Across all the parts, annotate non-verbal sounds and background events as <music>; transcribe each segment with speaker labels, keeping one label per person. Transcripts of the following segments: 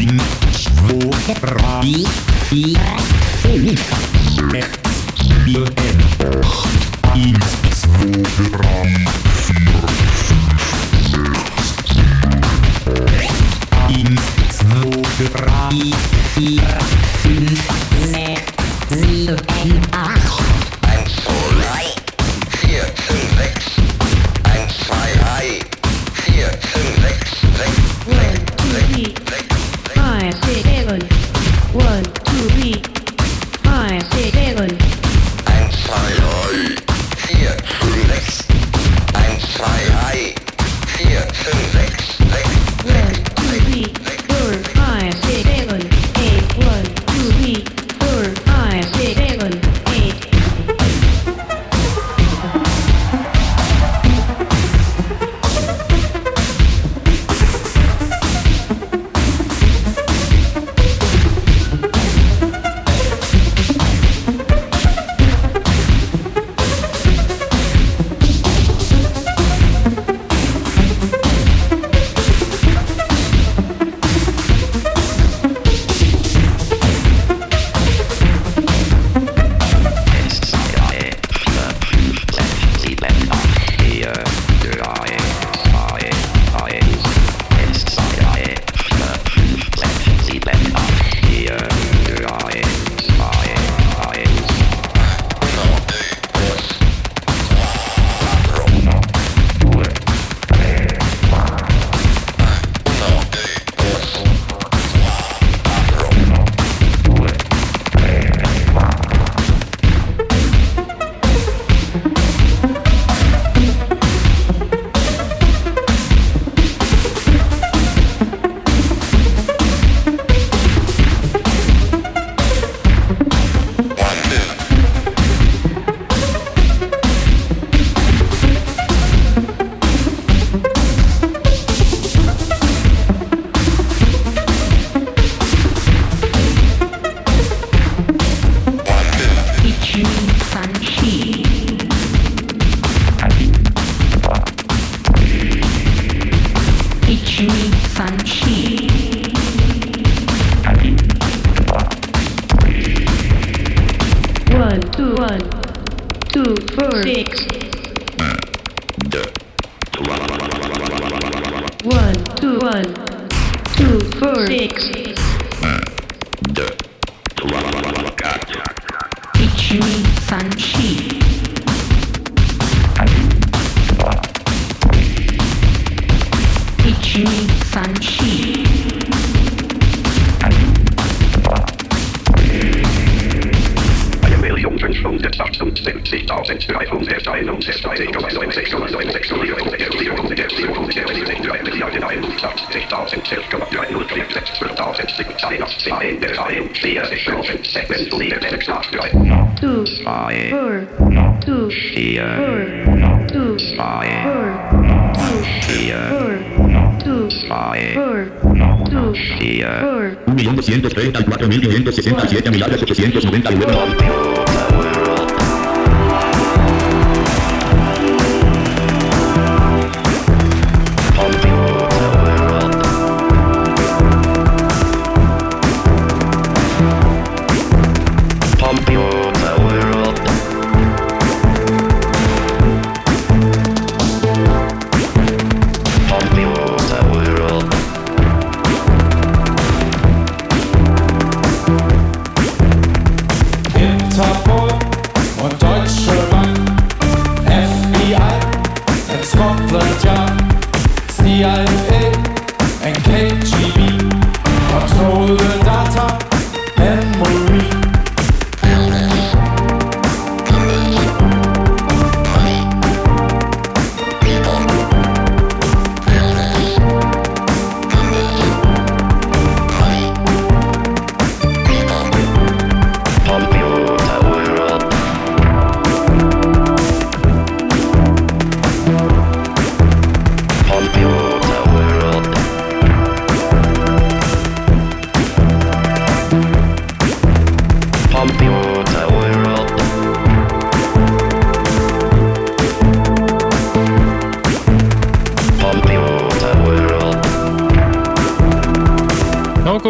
Speaker 1: Språket, rai,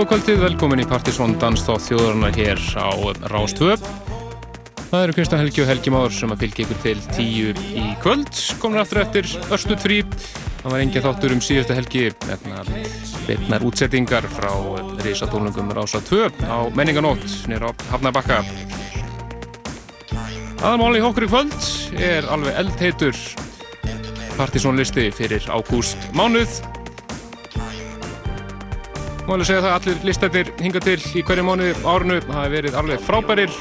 Speaker 2: Já, góða kvöldið, velkomin í Partisón Dans þá þjóðurnar hér á Rástvö. Það eru Kristján Helgi og Helgi Már sem að fylgja ykkur til tíu í kvöld. Komin aftur eftir östut frí. Það var engin þáttur um síðustu helgi beitnar útsettingar frá risatónlungum Rása 2 á menninganótt nýra á Hafnarbakka. Aðalmáli í okkur í kvöld er alveg eldheitur Partisónlisti fyrir ágúst mánuð Máli segja það að allir listættir hinga til í hverju mánu árunu hafi verið alveg frábærir.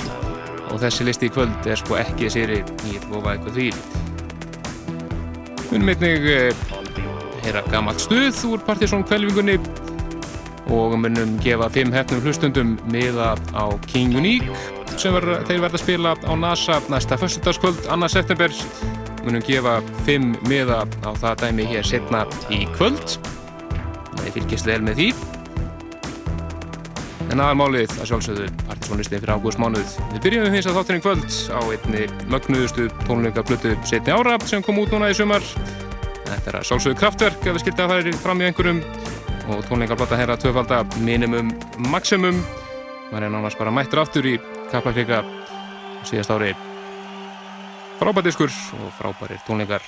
Speaker 2: Og þessi listi í kvöld er sko ekki séri í lofa eitthvað því. Munum einnig eh, heyra gammalt stuð úr Partisón kvelvingunni og munum gefa fimm hefnum hlustundum miða á King Unique sem ver, þeir verða að spila á NASA næsta fyrstudagskvöld, annars september. Munum gefa fimm miða á það dæmi hér setna í kvöld. Þeir fylgjast vel með því En aðalmálið að sjálfsögðu partysónlistin fyrir ágúst mánuð. Við byrjum við hins að þátturinn kvöld á einni mögnuðustu tónleikablötu setni ára sem kom út núna í sumar. Þetta er að sjálfsögðu kraftverk ef við skilta að færi fram í einhverjum og tónleikablata herra tvöfalda minimum maximum. Man er nánast bara mættur aftur í kaplaklika síðast ári. Frábærdiskur og frábærir tónleikar.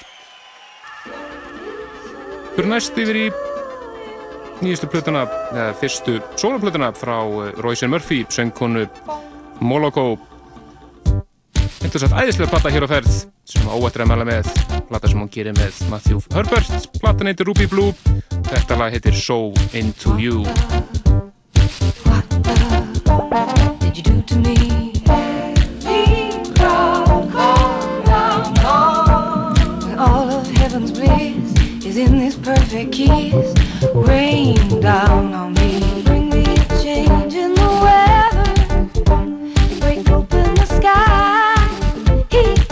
Speaker 2: Fyrir næst yfir í nýjastu plötuna, eða fyrstu soloplötuna frá eh, Royce Murphy, söngkonu Moloko. Er satt æðislega platta hér á ferð sem óættir að mæla með, platta sem hún gerir með Matthew Herbert, platan heitir Ruby Blue, þetta lag heitir So Into You.
Speaker 3: all of heaven's bliss is in this perfect kiss, rain down on me. Bring me a change in the weather. Break open the sky. Heat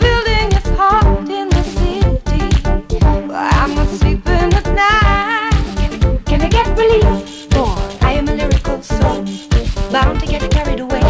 Speaker 3: building heart in the city. Well, I'm not sleeping at night. Can I get relief? Boy, I am a lyrical soul, bound to get carried away.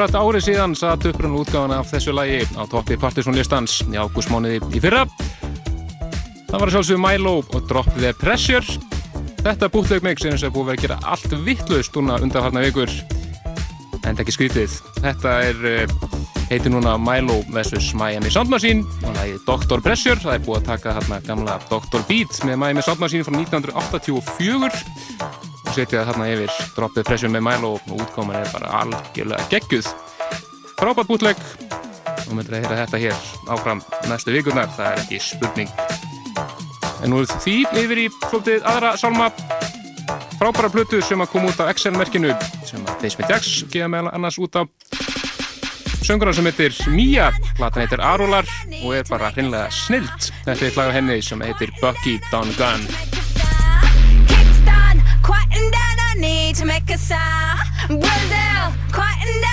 Speaker 2: akkurat árið síðan satt upprunn um útgáðan af þessu lagi á toppi partysónlistans í ágústmániði í fyrra. Það var sjálfsög Milo og Drop the Pressure. Þetta bútlegmix er eins og búið að gera allt vittlust núna undanfarnar vikur. En ekki skrítið. Þetta er, eh, heitir núna Milo vs. Miami Sound Machine og lagið Dr. Pressure. Það er búið að taka hérna gamla Dr. Beat með Miami Sound Machine frá 1984 og setja það þarna yfir droppið pressum með mæl og útkoman er bara algjörlega gegguð frábært bútleg og myndir að hýra þetta hér áfram næstu vikurnar, það er ekki spurning en nú er því yfir í klútið aðra salma frábæra plötu sem að koma út á Excel-merkinu sem að Basement X geða meðal annars út á Söngunar sem heitir Mía, platan heitir Arular og er bara hreinlega snilt. Þetta er eitt lag á henni sem heitir Bucky Down Gun.
Speaker 4: need to make a sound. Brazil, quieten down.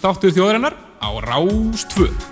Speaker 5: sjónvarsstáttur þjóðarinnar á
Speaker 2: Rástföð.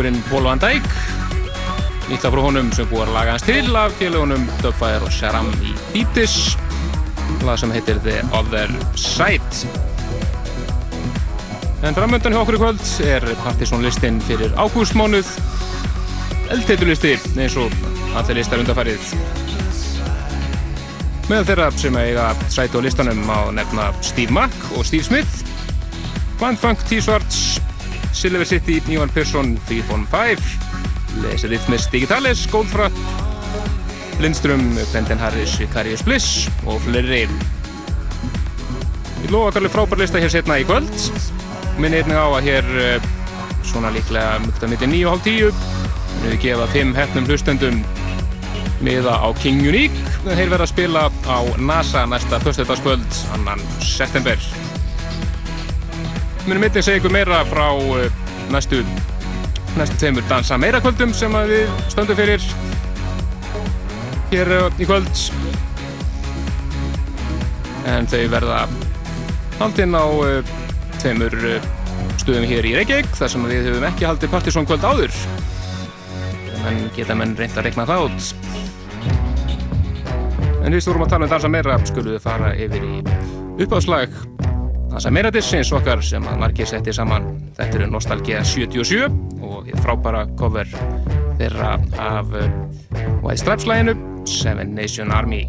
Speaker 2: Transkongurinn Paul Van Dijk. Nýtt af frá honum sem búið að laga hans til af félagunum Dubfire og Sharam í Deeptis lag sem heitir The Other Side. En framöndan hjá okkur í kvöld er partysónlistin fyrir ágústmánuð. Eldteitulisti eins og allir listar undarfærið Meðal þeirra sem eiga sæti á listanum má nefna Steve Mack og Steve Smith. Grand Funk T-Swartz Silver City, Ivan Persson, Freeform 5 Les Rhythmus Digitalis, Goldfrapp Lindström, Brendan Harris, Vicarious Bliss og fleiri. Ég lofa allir frábær lista hér setna í kvöld. Minn einnig á að hér eh, svona líklega mjög að mitt 9.30 við gefa 5 hefnum hlustendum miða á King Unique. En þeir verða að spila á NASA næsta föstudagskvöld, annan september. Mér myndi að segja ykkur meira frá eh, næstu næstu tveimur dansa meira kvöldum sem við stöndum fyrir hér eh, í kvöld. En þau verða haldinn á eh, tveimur eh, stöðum hér í Reykjavík þar sem við höfum ekki haldið partysón kvöld áður. En geta menn reynd að reikna það út. En við stórum að tala um dansa meira skulum við fara yfir í uppáðslag dansa meira dissins okkar sem að margir setti saman. Þetta eru Nostalgia 77 og frábæra cover þeirra af uh, White Stripes læginu Seven Nation Army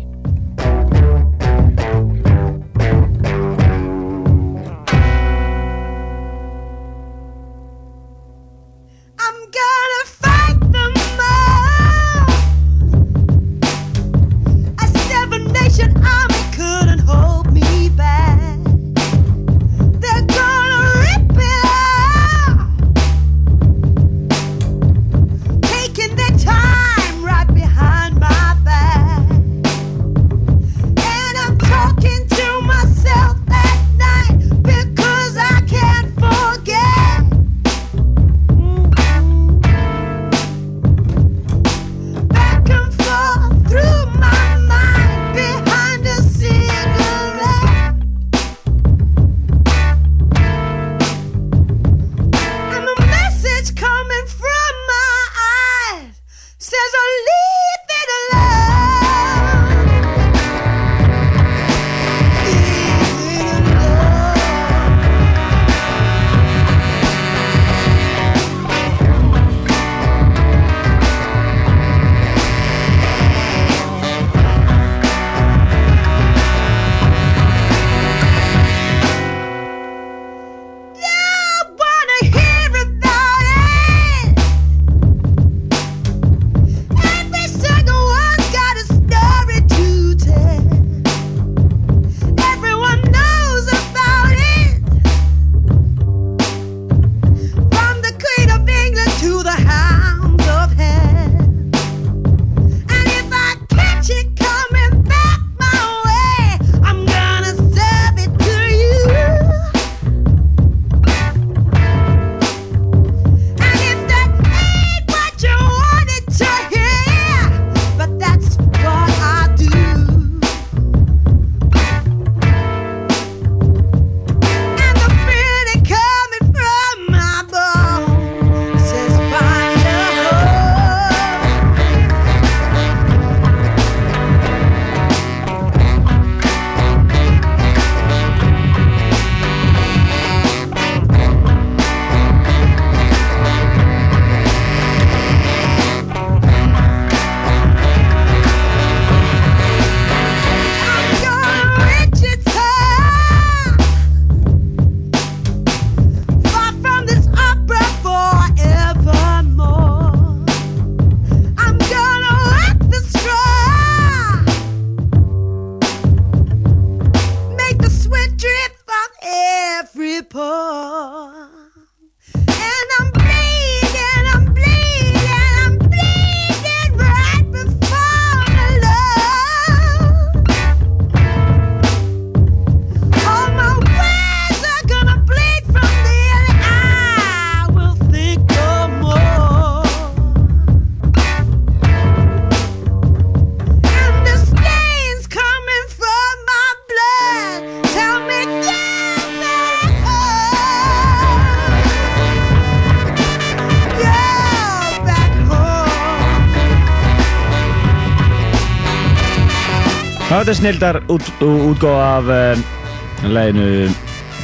Speaker 6: þetta er snildar út, útgóð af uh, læginu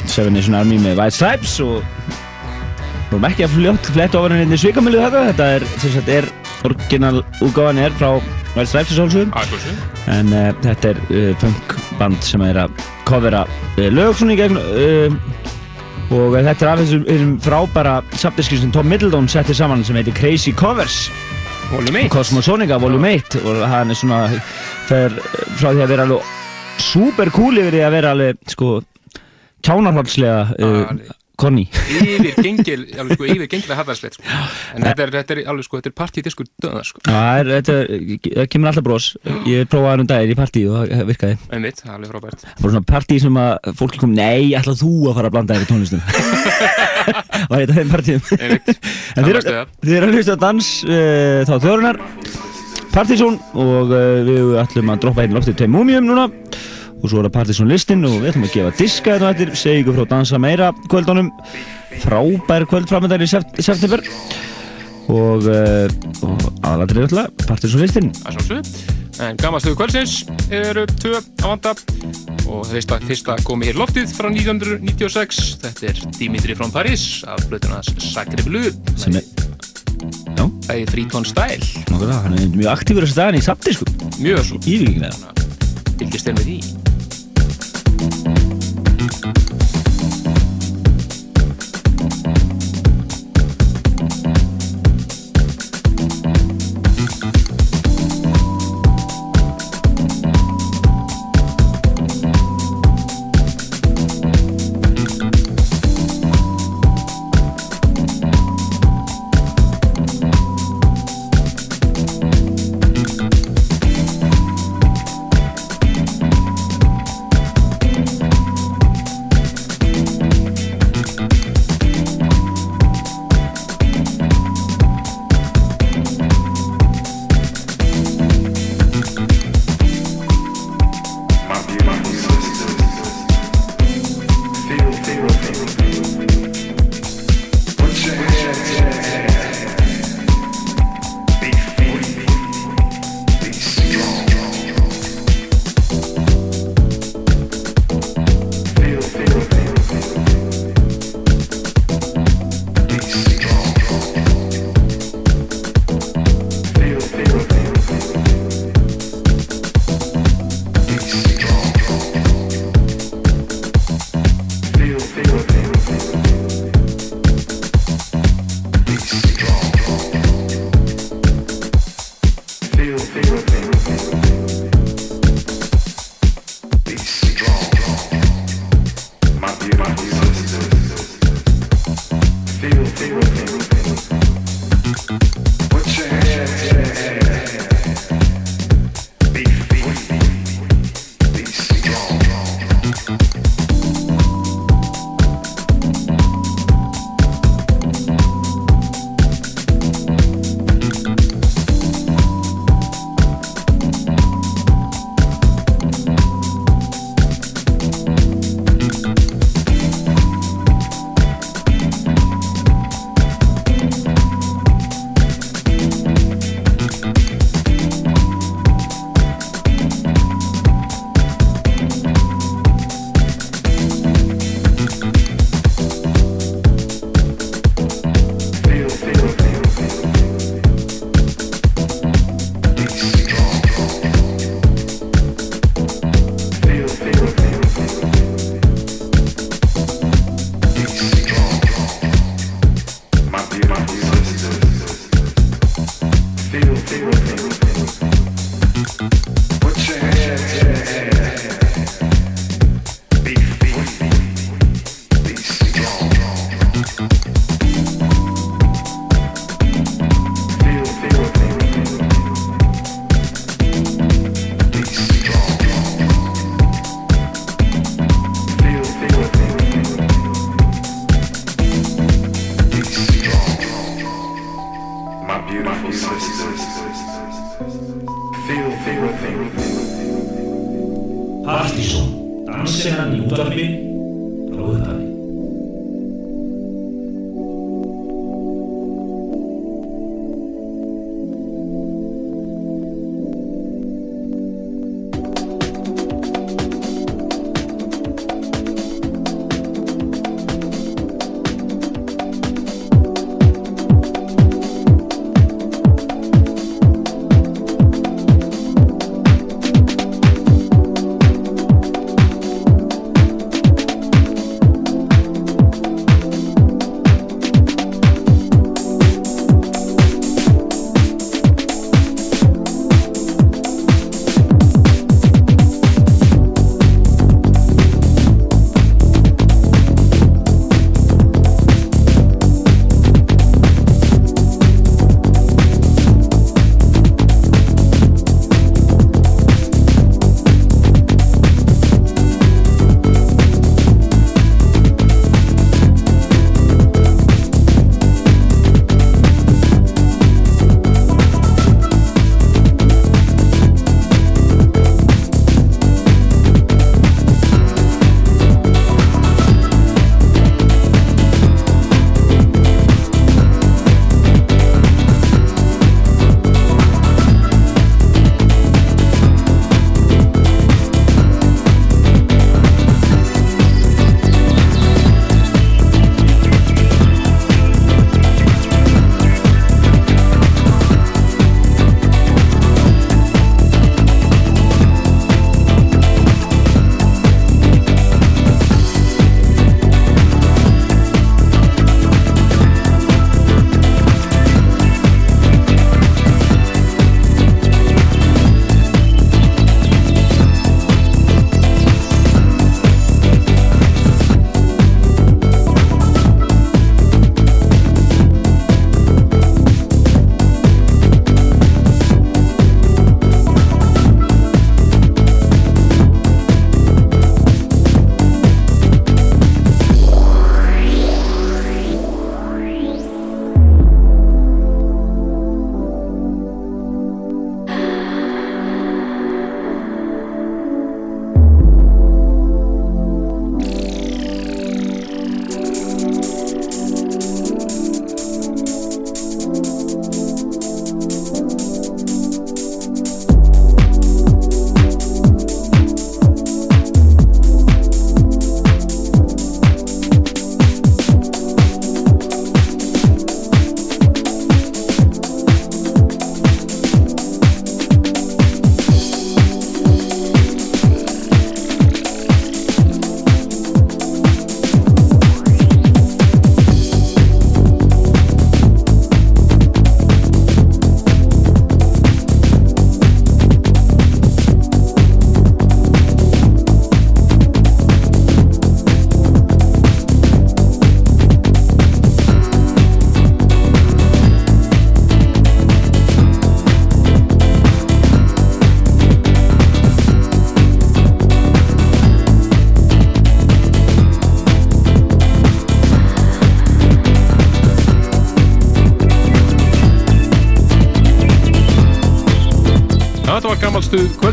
Speaker 6: Seven Nation Army með White Stripes og vorum ekki að fljótt flett ofan henni svikamölu þetta þetta er, sem sagt, er orginal útgóðan er frá White Stripes sólsugum
Speaker 2: Akkursu.
Speaker 6: en uh, þetta er uh, punkband sem er að covera lög svona í gegn og þetta er af þessum, frábæra samdiski sem Tom Middleton setti saman sem heitir Crazy Covers
Speaker 2: Volume 1.
Speaker 6: Cosmosonica Volume 1 og hann er svona fer frá því að vera alveg super cool yfir því að vera alveg sko kjánarhaldslega uh,
Speaker 2: Alveg.
Speaker 6: konni
Speaker 2: Yfir gengil, <laughs> alveg sko, yfir gengil að hafa sko. En þetta er, þetta er alveg sko, þetta er partídiskur döðar sko.
Speaker 6: það er, þetta er, það kemur alltaf brós ég prófaði hann um daginn í partí og það virkaði
Speaker 2: Einmitt, það er alveg frábært.
Speaker 6: það var svona partí sem að fólki kom nei, ætlað þú að fara að blanda þér í tónlistum <laughs> var þetta þeim partíum
Speaker 2: Einmitt,
Speaker 6: En þið
Speaker 2: kannast við
Speaker 6: eru-
Speaker 2: það.
Speaker 6: þið eru að hlusta dans uh, þá þjórunar Partizón og uh, við ætlum að droppa hérna loftið tveim múmium núna og svo er það Partizón listin og við ætlum að gefa diska þetta eftir, segja ykkur frá dansa meira kvöldunum frábær kvöld framöndar í sept september og, uh, og aðalatrið alltaf Partizón listin
Speaker 2: Það er sjálfsög. En gammalstöðu kvöldsins eru tvö á vanda og fyrsta, fyrsta komi hér loftið frá 1996. Þetta er Dimitri from Paris af blöðunars Sacre Bleu.
Speaker 6: Já,
Speaker 2: Það er Style.
Speaker 6: nokkuð það, hann er mjög aktífur þessu daginn í samdisku,
Speaker 2: Mjög svo.
Speaker 6: yfirgengilega
Speaker 2: Fylgist þér með því.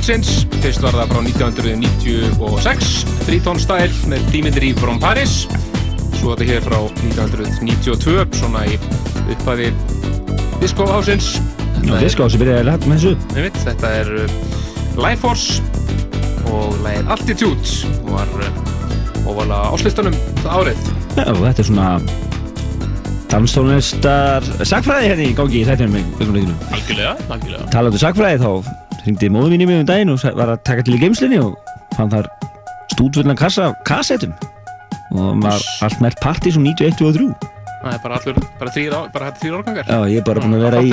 Speaker 2: Kvöldsins. Fyrst var það frá 1996, Triton Style með Dimitri from Paris. Svo þetta hér frá 1992, svona í upphæði diskóhásins.
Speaker 6: Já, diskóhási byrjaði að með þessu.
Speaker 2: Einmitt, þetta er uh, Life Force og lagið Altitude og var uh, óvalega áslistanum árið.
Speaker 6: Já, þetta er svona danstónlistar sagfræði hérna í gangi í þættinum
Speaker 2: Algjörlega, algjörlega.
Speaker 6: Talandi um sagfræði þá hringdi móðu mín í mig um daginn og var að taka til í geimslinni og fann þar stúdvöldan kassa af kassettum og maður allt mert partí sem 91 og 3
Speaker 2: Það er bara allur, bara þrýr, þetta árgangar.
Speaker 6: Já, ég er bara búinn að vera í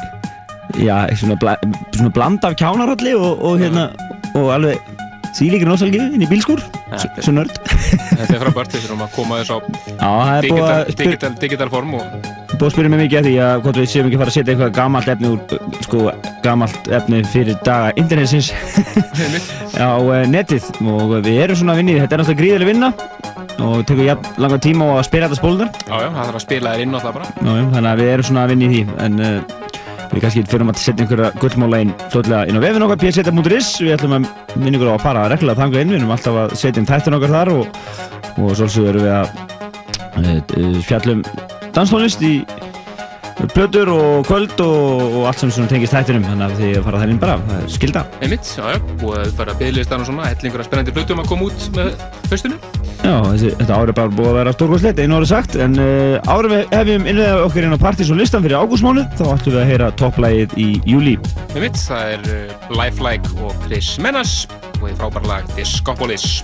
Speaker 6: <laughs> Já, svona, bla, svona bland af kjánaralli og, og hérna og alveg þvílíkir nótsalgi inn í bílskur
Speaker 2: Þetta er-
Speaker 6: svo nörd.
Speaker 2: Þetta er frábært, við þurfum að koma þess á
Speaker 6: Já, er
Speaker 2: digital, digital, digital form og
Speaker 6: búið að spyrja mig mikið að því að hvort við séum ekki að fara að setja eitthvað gamalt efni úr sko, gamalt efni fyrir daga internetsins. <laughs> <laughs> Á uh, netið. Og við erum svona að vinna því. þetta er náttúrulega gríðileg vinna. Og tekur jafn langan tíma á að spila þetta spólunar
Speaker 2: Já, já, það þarf að spila þér inn alltaf bara.
Speaker 6: Já, já, þannig að við erum svona að vinna í því. En uh, við kannski fyrir að setja einhverja gullmóla inn fljótlega inn á vefin okkar pseta.is við ætlum að minna ykkur á að fara reglulega þangað inn. Við erum alltaf að setja inn þættin okkar þar og, og svolítið erum við að uh, fjallum danstónlist í plötur og kvöld og, og allt sem svona tengist þættinum þannig að því að fara þær inn bara, það er skilda
Speaker 2: Einmitt, já, já, og að fara að byggðlistan og svona, hellingur að spennandi hlutum að koma út með haustinu.
Speaker 6: Já, þessi, þetta árið bara búið að vera stórkvæmslegt, einu orðið sagt, en uh, árið við hefjum innlega okkur inn á partys og listan fyrir ágústmánuð, þá ættum við að heyra topplægið í júli.
Speaker 2: Einmitt, það er uh, Lifelike og Chris Menas og því frábæra lag Discopolis.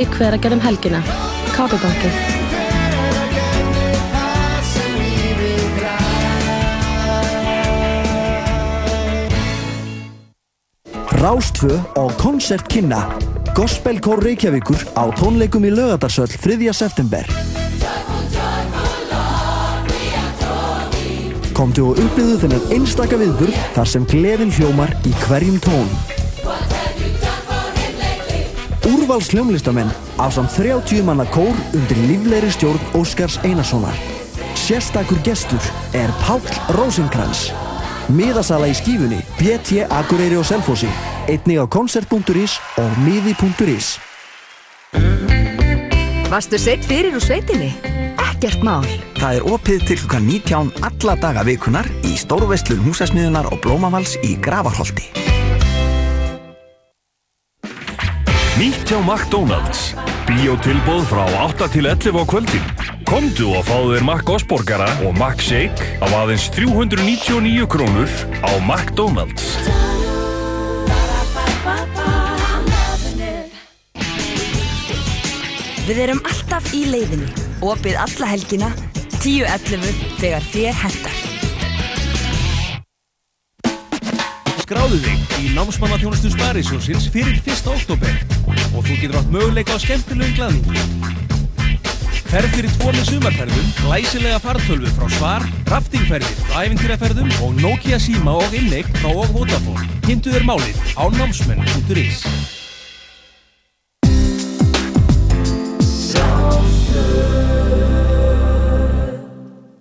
Speaker 7: Í hveragerðum helgina. Kápibanki.
Speaker 8: Rástfö og Koncert Kynna Gospelkór Reykjavíkur á tónleikum í Laugardalsöll 3. september Komdu og upplýðu þennan einstaka viðburð þar sem gleðin hljómar í hverjum tón Úrvals hljómlistamenn af samt 30 manna kór undir líflegri stjórn Óskars Einarssonar Sérstakur gestur er Páll Rósinkrans Miðasala í skífunni, BT Akureyri og Selfossi, einnig á koncert.is og miði.is.
Speaker 9: Varstu seitt fyrir úr sveitinni? Ekkert mál.
Speaker 10: Það er opið til klukkan 19 alla daga vikunar í stórvestlun húsasmiðunar og blómavals í Gravarholti.
Speaker 11: Nýtt hjá McDonalds. Bíótilbóð frá 8 til 11 á kvöldin. Komdu og fáðu þér Mac Osborgara og Mac Shake á aðeins 399 krónur á McDonalds.
Speaker 9: Við erum alltaf í leiðinni. Opið alla helgina, 10.11 þegar þér hendar.
Speaker 12: Skráðu þig í námsmannaþjónustu Sparisjósins fyrir 1. oktober og þú getur átt möguleika á skemmtilegum glaðningi. Ferð fyrir tvo með sumarferðum, glæsilega fartölvu frá Svar, raftingferðir æfintýraferðum og Nokia síma og inneign frá og Vodafone. Kynntu þér málið á námsmenn.is.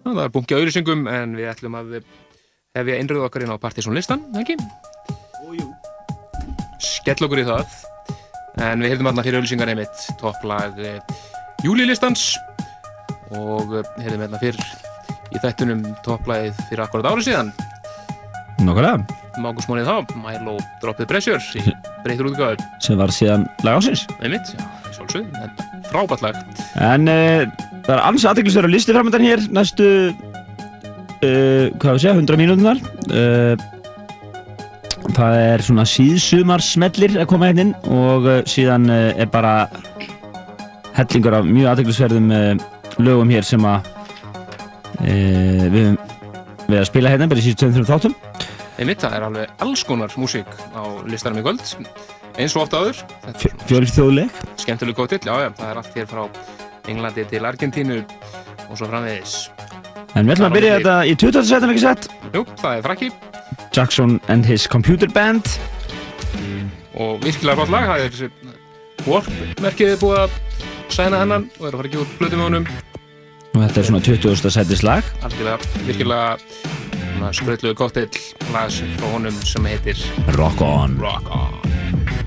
Speaker 2: Það er bunki á auðlýsingum en við ætlum að hefja innröðu okkar inn á Partiðsson listan, ekki? Ójú. Skell okkur í það. En við hefðum aðna fyrir auðlýsingar einmitt topplag eh, júlilistans og eh, hefðum hérna fyrir í þættunum topplagið fyrir akkurat árið síðan.
Speaker 6: Nákvæmlega.
Speaker 2: Mágusmónið þá, Milo Drop the Pressure í breytur útgáður.
Speaker 6: Sem var síðan lag ásins.
Speaker 2: Einmitt, já, sjálfsög, en frábært lag.
Speaker 6: En uh, það er alls aðdeklisverður listi framöndan hér næstu, hvað við segja, 100 mínútunar. Uh, það er svona síðsumar smellir að koma hérna inn og uh, síðan er bara hellingur af mjög aðdeklisverðum uh, lögum hér sem að við höfum við að spila hérna bara í síðustu 2-3 þáttum.
Speaker 2: Einmitt, það er alveg alls konar músík á listanum í kvöld, eins og ofta áður.
Speaker 6: Fjölf þjóðleg.
Speaker 2: Skemmtileg góð til, já, já, það er allt hér frá Englandi til Argentínu og svo framvegis.
Speaker 6: En við ætlum að byrja þetta í 20. setum ekki sett.
Speaker 2: Jú, það er frakki.
Speaker 6: Jackson and his Computer Band.
Speaker 2: Og virkilega flott lag, það er Warp-merkið er búið að sæna hennan og er að fara ekki úr blödu með honum.
Speaker 6: Og þetta er svona 20. setis lag.
Speaker 2: Algjörlega, virkilega skröðluðu kóttill lag frá honum sem heitir
Speaker 6: Rock On.
Speaker 2: Rock On.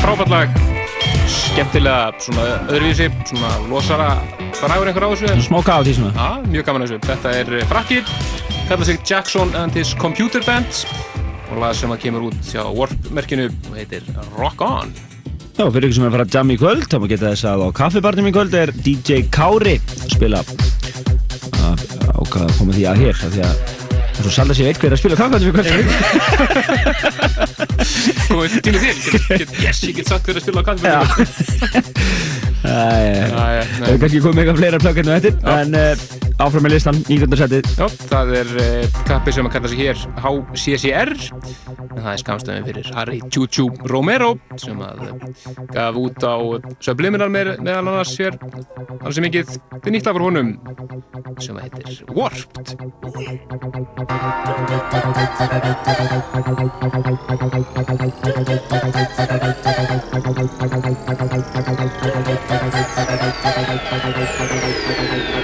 Speaker 2: Frábært lag skemmtilega svona öðruvísi svona losara bragur einhver á þessu en-
Speaker 6: Smá gátt í svona.
Speaker 2: Já, mjög gaman að þessu. Þetta er eh, Frakki, kallar sig Jackson and his Computer Band og lag sem að kemur út hjá Warp-merkinu og heitir Rock On.
Speaker 6: Já, fyrir ykkur sem er að fara að jamma í kvöld, þá maður geta þess að á kaffibarnum í kvöld er DJ Kári að spila að að koma því að hér, því að það er svo sjaldan sé veit hver er að spila á kaffibarnum í kvöld. <laughs>
Speaker 2: Komið tími til, get, get, yes, ég get sagt þér að spila á kallinu. <laughs>
Speaker 6: Það er kannski komið eitthvað fleira plögginu eftir, en uh, áfram með listan, íkvöndarsætið.
Speaker 2: Já, það er uh, kappi sem að kalla sig hér HCCR, en það er skamstöðin fyrir Harry Chuchu Romero sem að eh, gaf út á Subliminal með, meðal annars hér, alveg sem mikið, þetta er nýtt frá honum sem að heitir Warped.
Speaker 3: Thank
Speaker 2: you.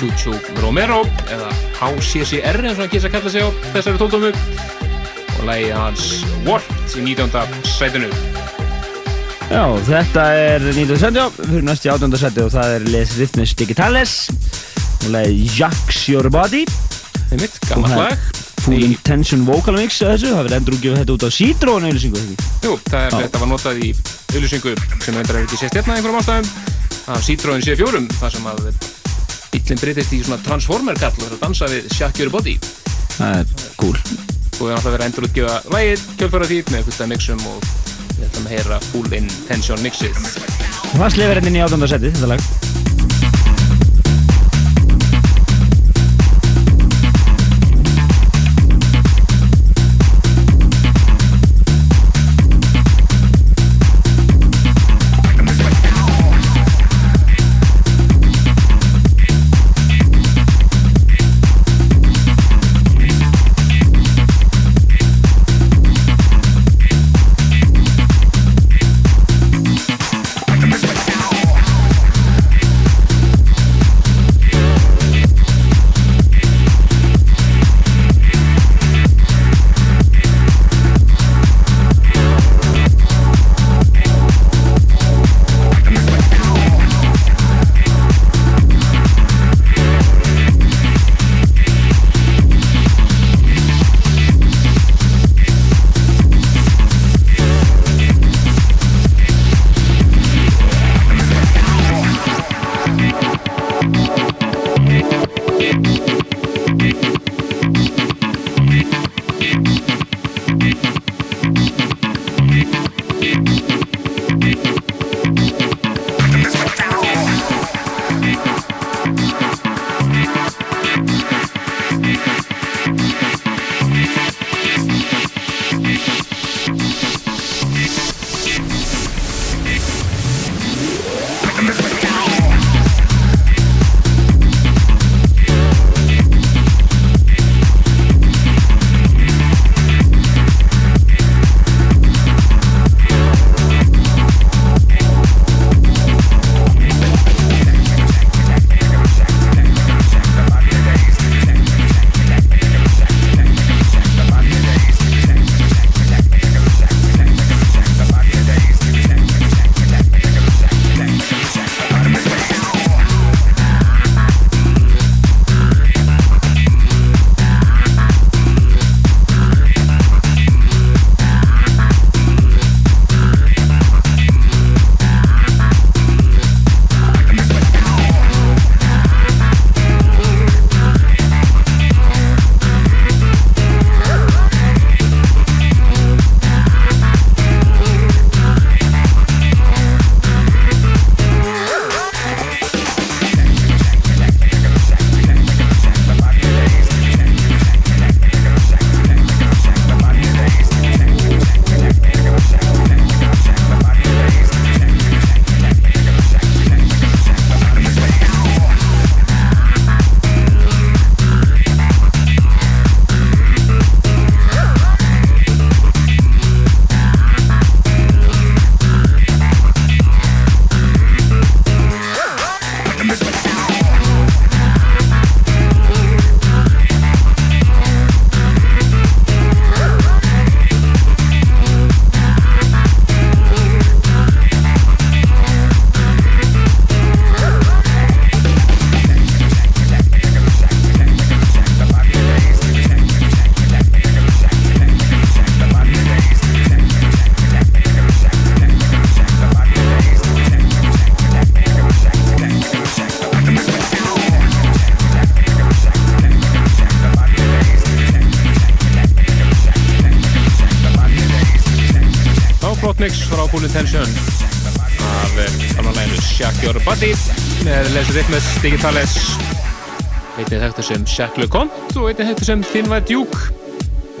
Speaker 2: Chuchu Romero eða HCCR eins og hann kýrst að kalla sig á þessari tóldómu og lagið hans Warped í 19. sætinu
Speaker 6: Já, þetta er 19. seti fyrir næst í 18. seti og það er Les Rhythmus Digitales og lagið Jacks Your Body Og það er
Speaker 2: lag.
Speaker 6: Full Intention Vocal Mix að þessu, það verður endur útgjöf þetta út á Citroen auðlýsingu ekki?
Speaker 2: Jú, er, þetta var notað í auðlýsingu sem reyndar er ekki sést hérna einhverjum ástæðum af Citroen C4 þar sem að bílinn breytist í svona transformer-kall og það er að dansa við Shack Your Body.
Speaker 6: Það er cool.
Speaker 2: Og við erum alltaf verið að endur útgefa lægið kjölfara því með fullt af mixum og við ætlum að heyra Full Intention mixið
Speaker 6: Það slefur henni í 18. seti, þetta lag
Speaker 2: mix frá Full Intention. Af annan læginu Shack Your Body með Lesur Rhythmus Digitales einnig þekktu sem Shack Le Conte og einnig þekktu sem Thin White Duke.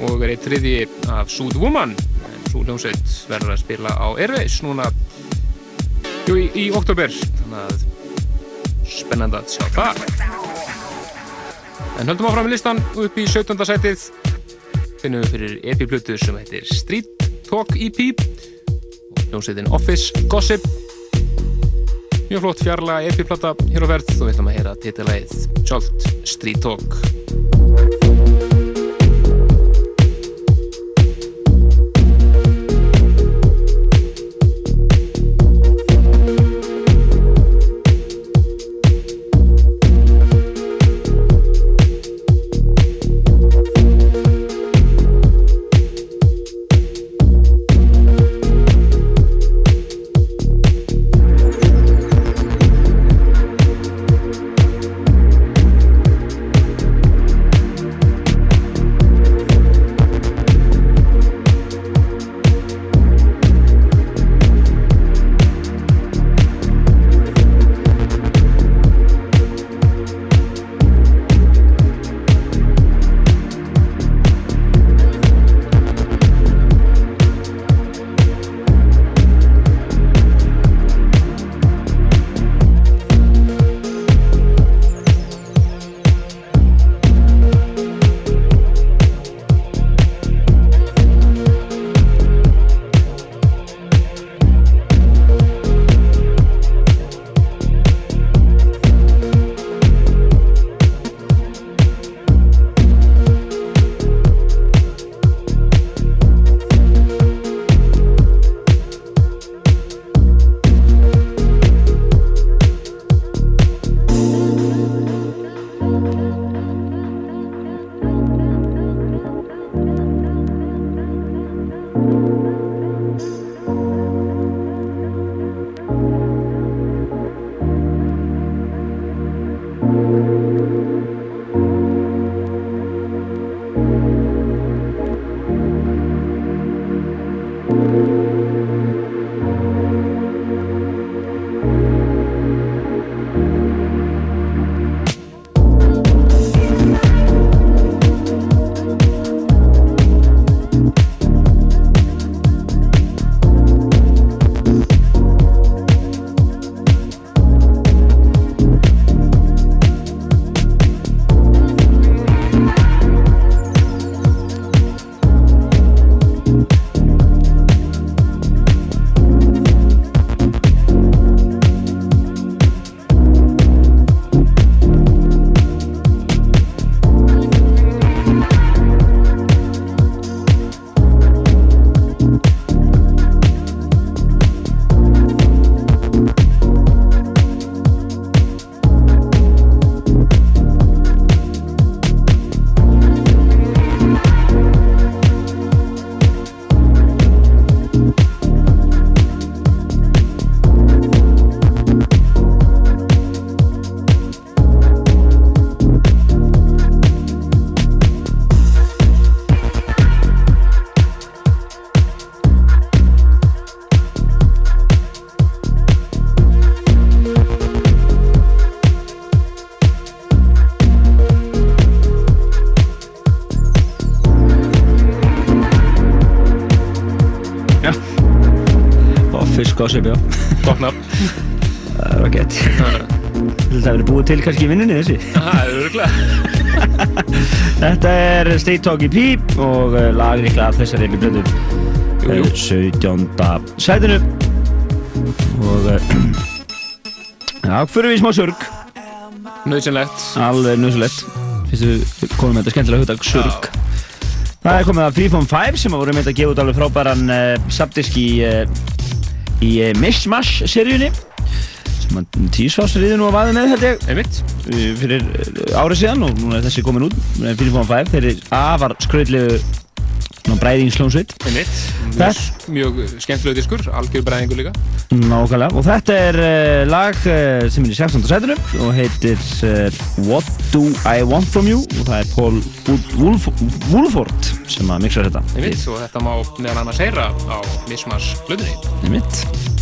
Speaker 2: Og er eitt þriði af Sud Woman. Hljómsveit verður að spila á Airways núna jú, í, í oktober þannig að spennand að sjá það. En höldum áfram í listan upp í 17. sætið. Finnum við fyrir EP-plötu sem heitir Street Talk EP hljómsveitin Office. Gossip. Mjög flott fjarlaga epiplata hér á verð og við ætlum að heyra titilæð sjálft Street Talk.
Speaker 6: Gossip, já.
Speaker 2: Tóknar
Speaker 6: Það var gett Þetta hefur búið til kannski í vinnunni þessi.
Speaker 2: Það er öruglega
Speaker 6: Þetta er State Talk EP og uh, lagríkla af þessari við blöndum
Speaker 2: Jú, jú.
Speaker 6: 17. sætinu. Og uh, já, fyrir við í smá surg
Speaker 2: Nauðsynlegt.
Speaker 6: Alveg finnst við komum með þetta skemmtilega hugdag surg Það er komið að Freeform 5 sem að voru með að gefa út alveg frábæran uh, subdisk í, uh, í uh, Mishmash seríunni sem nú að vaði með held ég.
Speaker 2: Einmitt.
Speaker 6: Fyrir uh, árið síðan og núna er þessi komin út með Freeform 5 þeir eru afar skröðlegu bræðingslónsveit
Speaker 2: Einmitt.
Speaker 6: Þetta-
Speaker 2: Mjög, mjög skemmtilegu diskur, algjör bræðingur líka.
Speaker 6: Nákvæmlega, og þetta er uh, lag uh, sem er í 16. sætunum og heitir uh, What Do I Want From You? Og það er Paul Wolf Wolford sem að mixa þetta.
Speaker 2: Einmitt, og þetta má meðal annars heyra á Mismas blöðunni
Speaker 6: Einmitt.
Speaker 13: What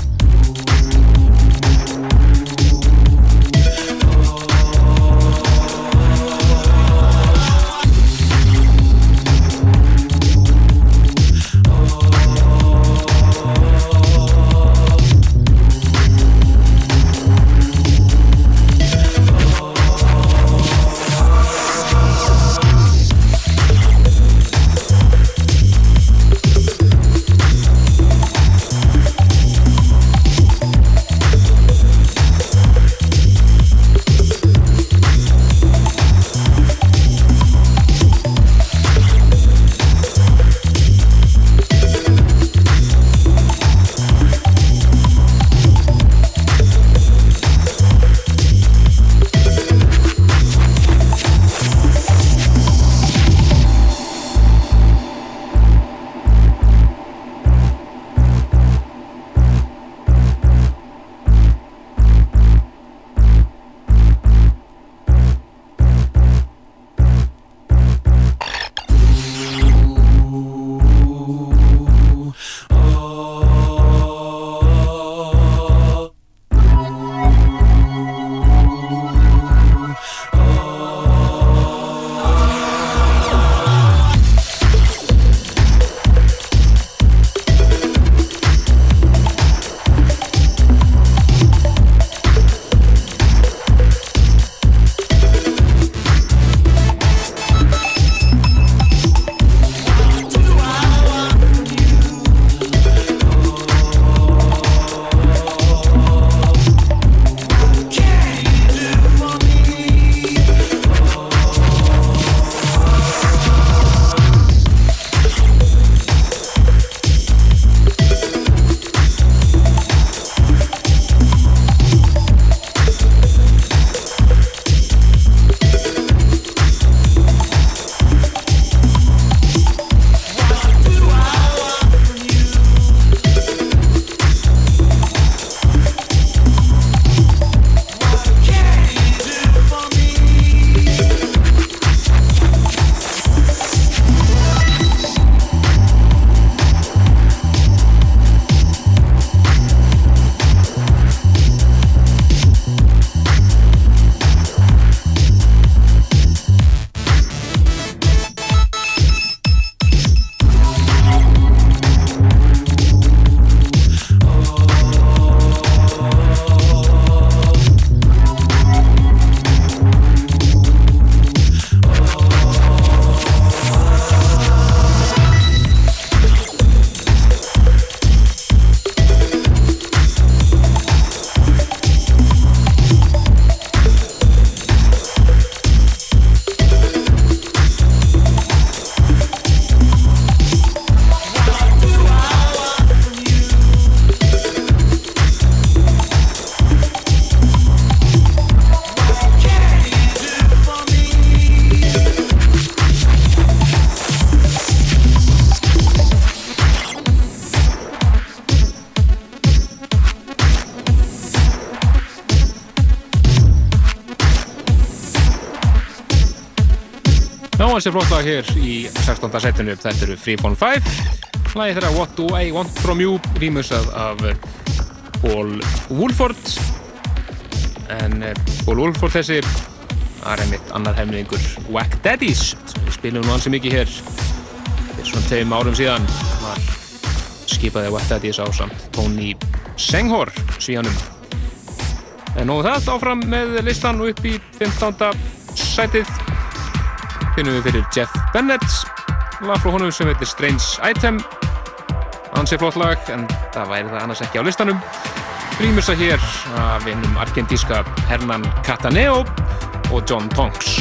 Speaker 2: Já, þessi flott lag hér í 16. setinu, þetta eru Free Fall 5. Lagið þeirra What Do I Want From You, rýmusað af eh, Paul Woolford. En eh, Paul Woolford þessi var einmitt annar hefningur Wack Daddies. Við spilum nú ansi mikið hér svona tveim árum síðan. Var skipaði Wack Daddies á samt Tony Senghor svíjanum. En nú það áfram með listan upp í 15. sætið finnum við fyrir Jeff Bennett lag frá honum sem heitir Strange Item. Ansi flott lag en það væri það annars ekki á listanum. Grímusa hér af einum argentíska Hernan Cataneo og John Tonks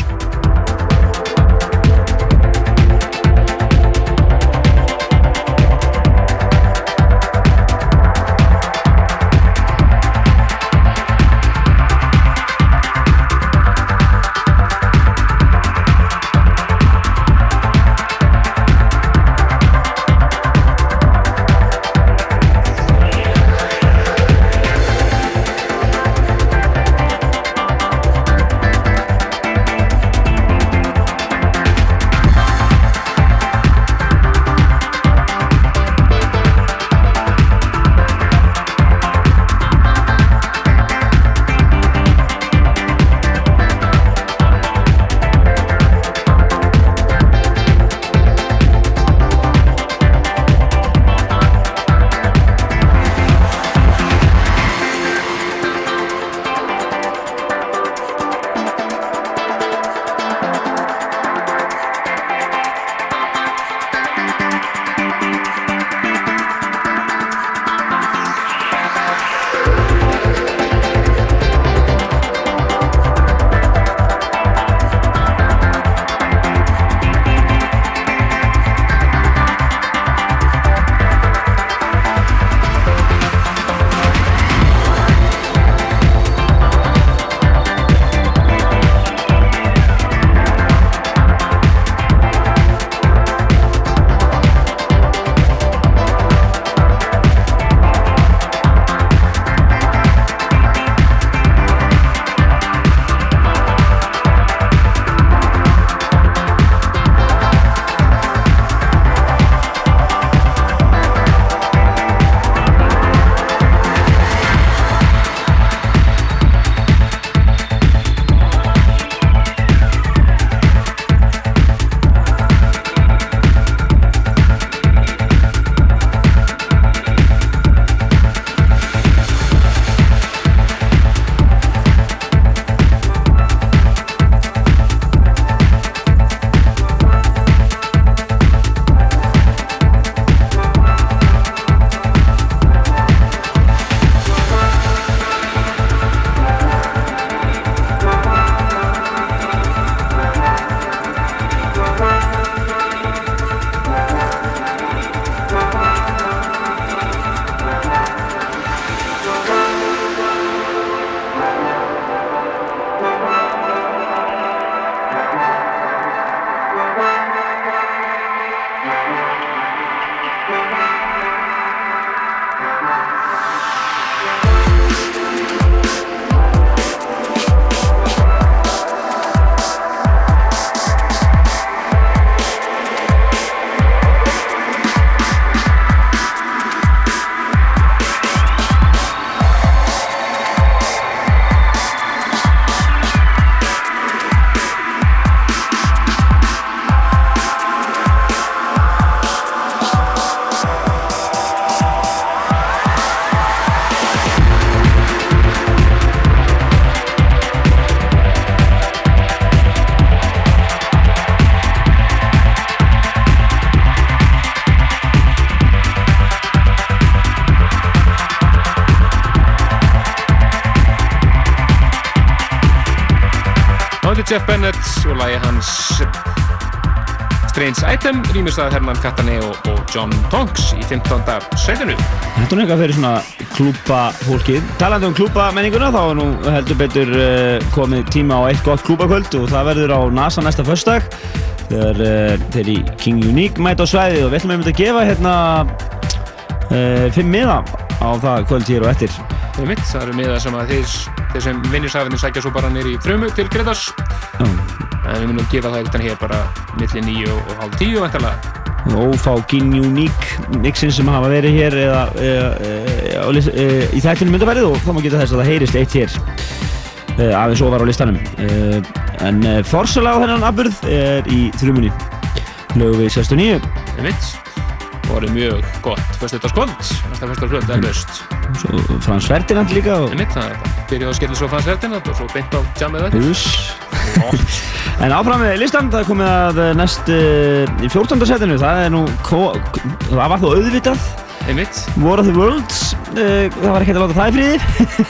Speaker 2: Strange Item rýmist að Herman Cataneo og John Tonks í 15. setinu.
Speaker 6: Þetta er eitthvað fyrir svona klúpa fólkið. Talandi um klúpa menninguna þá er nú heldur betur uh, komið tíma á eitt gott klúpakvöld og það verður á NASA næsta förstak þegar uh, þeir í King Unique mæta á svæðið og við ætlum einmitt að gefa hérna uh, fimm miða á það kvöld hér og eftir.
Speaker 2: Það er mitt, það eru miða sem að þeir, þeir sem vinnir safinu sækja svo bara nýri í frumu til Gretas. En við munum gera það eitthvað hér bara milli nýju og hálf tíu vantarlega
Speaker 6: ófá Gin Unique mixin sem hafa verið hér eða, eða, eða, eða, í þættinu myndabærið og þá má geta þess að það heyrist eitt hér aðeins ofar á listanum. En uh, forsala á þennan afburð er í þrjumunni lögu við 69
Speaker 2: einmitt. Og það er mjög gott föstudagskvöld. Næsta föstudagskvöld er löst
Speaker 6: Frans Ferdinand líka og
Speaker 2: það byrjuð að skella svo Frans Ferdinand og svo beint á jammið þetta
Speaker 6: En áfram með listan, það er komið að næst uh, í 14. setinu, það er nú, það var þó auðvitað.
Speaker 2: Einmitt.
Speaker 6: War of the Worlds, uh, það var ekki hægt að láta það í friði.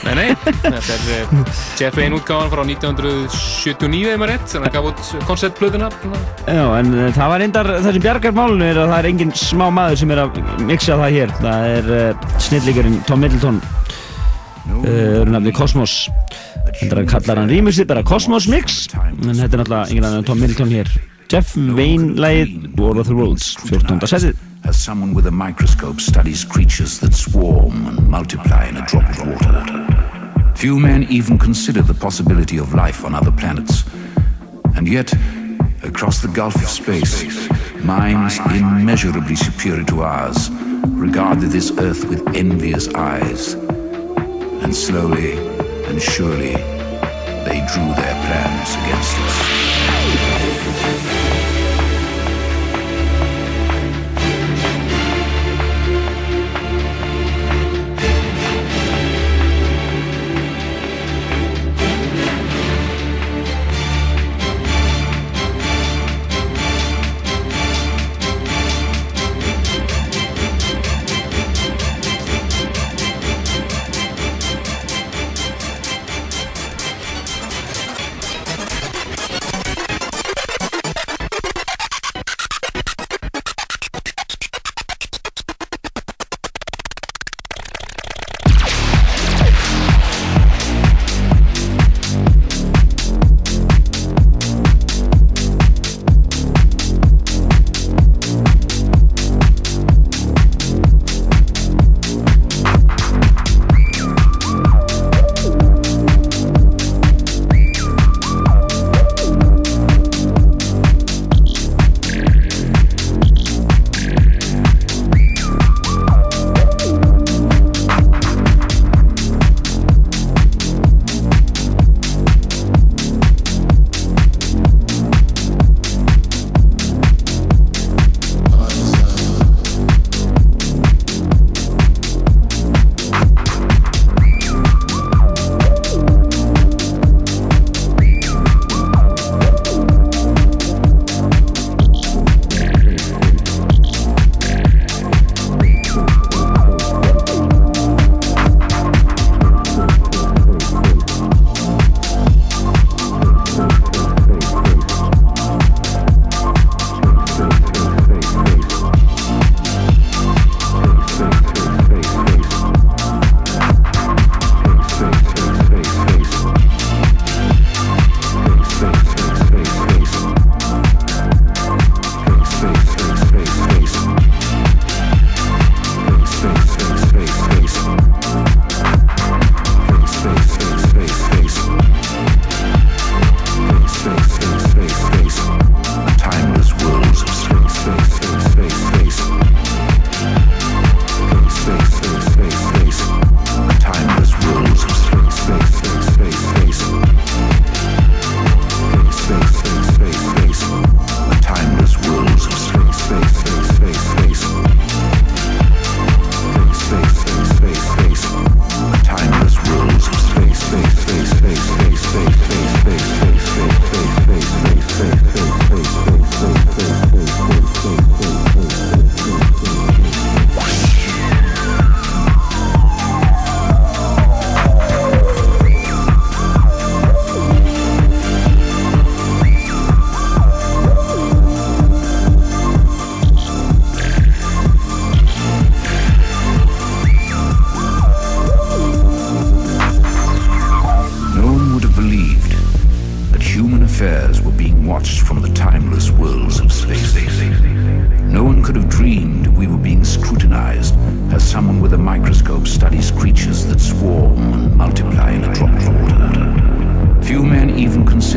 Speaker 2: Nei, nei, þetta er uh, Jeff Wayne útgáðan frá 1979 ef maður rétt, þannig að gaf út konceptplöðuna
Speaker 6: Já, en uh, það var reyndar, það sem bjargar málunum er að það er engin smá maður sem er að mixa það hér. Það er uh, snillíkurinn Tom Middleton uh, öðru nafni Cosmos Þetta kallar hann rýmusið bara Cosmos Mix En þetta er náttúrulega engin annan Tom Middleton hér Jeff Wayne lagið War of the Worlds 14. setið
Speaker 14: as someone with a microscope studies creatures that swarm and multiply in a drop of water. Few men even consider the possibility of life on other planets. And yet, across the gulf of space, minds immeasurably superior to ours regarded this Earth with envious eyes. And slowly and surely, they drew their plans against us.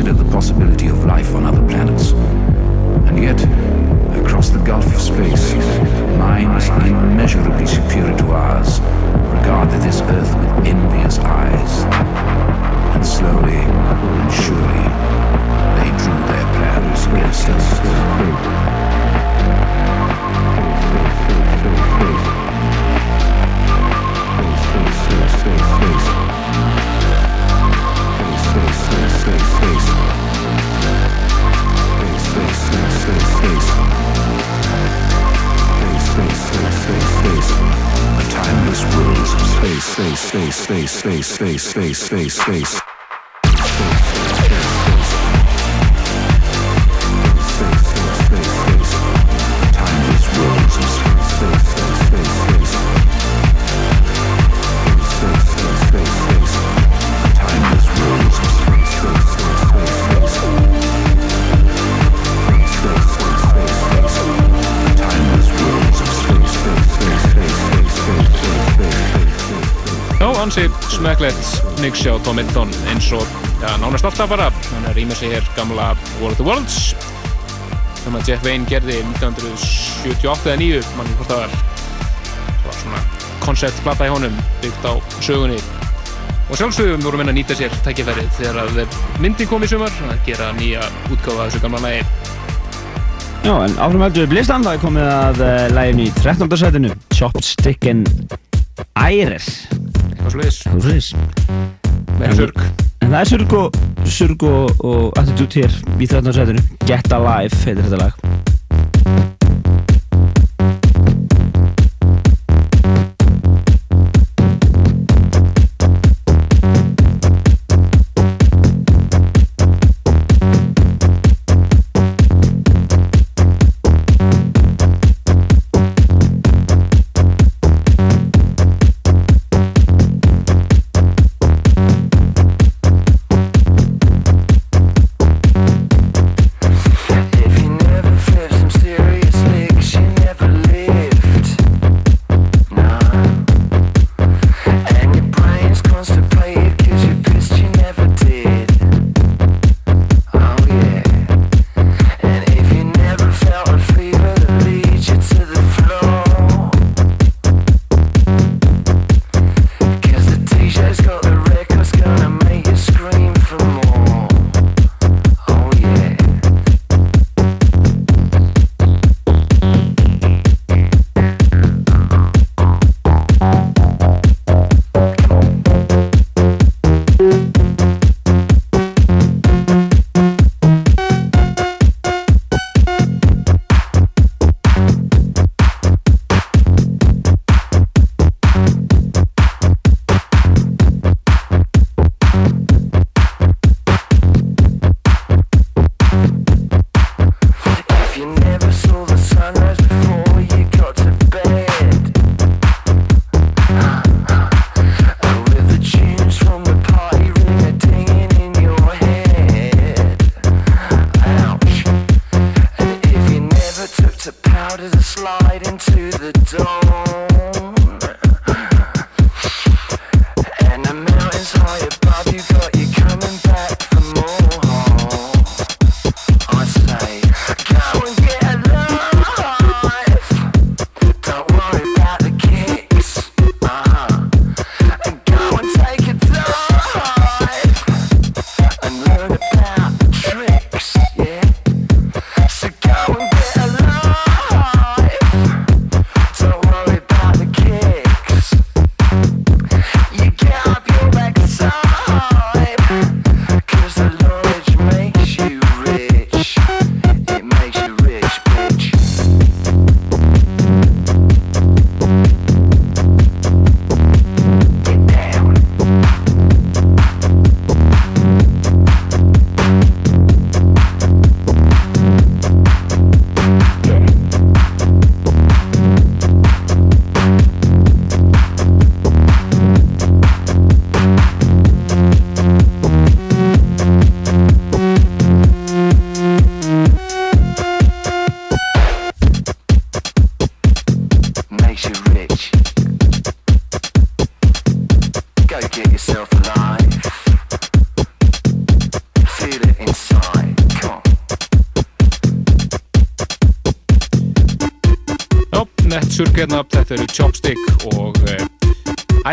Speaker 14: Consider the possibility of life on other planets. And yet, across the gulf of space, minds immeasurably superior to ours regarded this Earth with envious eyes. And slowly and surely, they drew their plans against us. A timeless world of space, space, space, space, space, space, space, space, space.
Speaker 2: Smekklegt mix hjá Tom Middleton eins og ja, nánast alltaf bara. Hann er rýmur sig hér gamla War of the Worlds. Sem að Jeff Wayne gerði 1978 eða 9 mann hvort það var. Það var svona konceptplata í honum byggt á sögunni. Og sjálfsögum voru menn að nýta sér tækifærið þegar að myndin kom í sumar að gera nýja útgáfa þessu gamla lagi.
Speaker 15: Já, en áfram heldur við blistan, það er komið að uh, lægin í 13. setinu Chopstickin' Iris
Speaker 2: Það er surg
Speaker 15: En það er surg og, surg og, attitude hér í 13. setinu Get Alive heitir þetta lag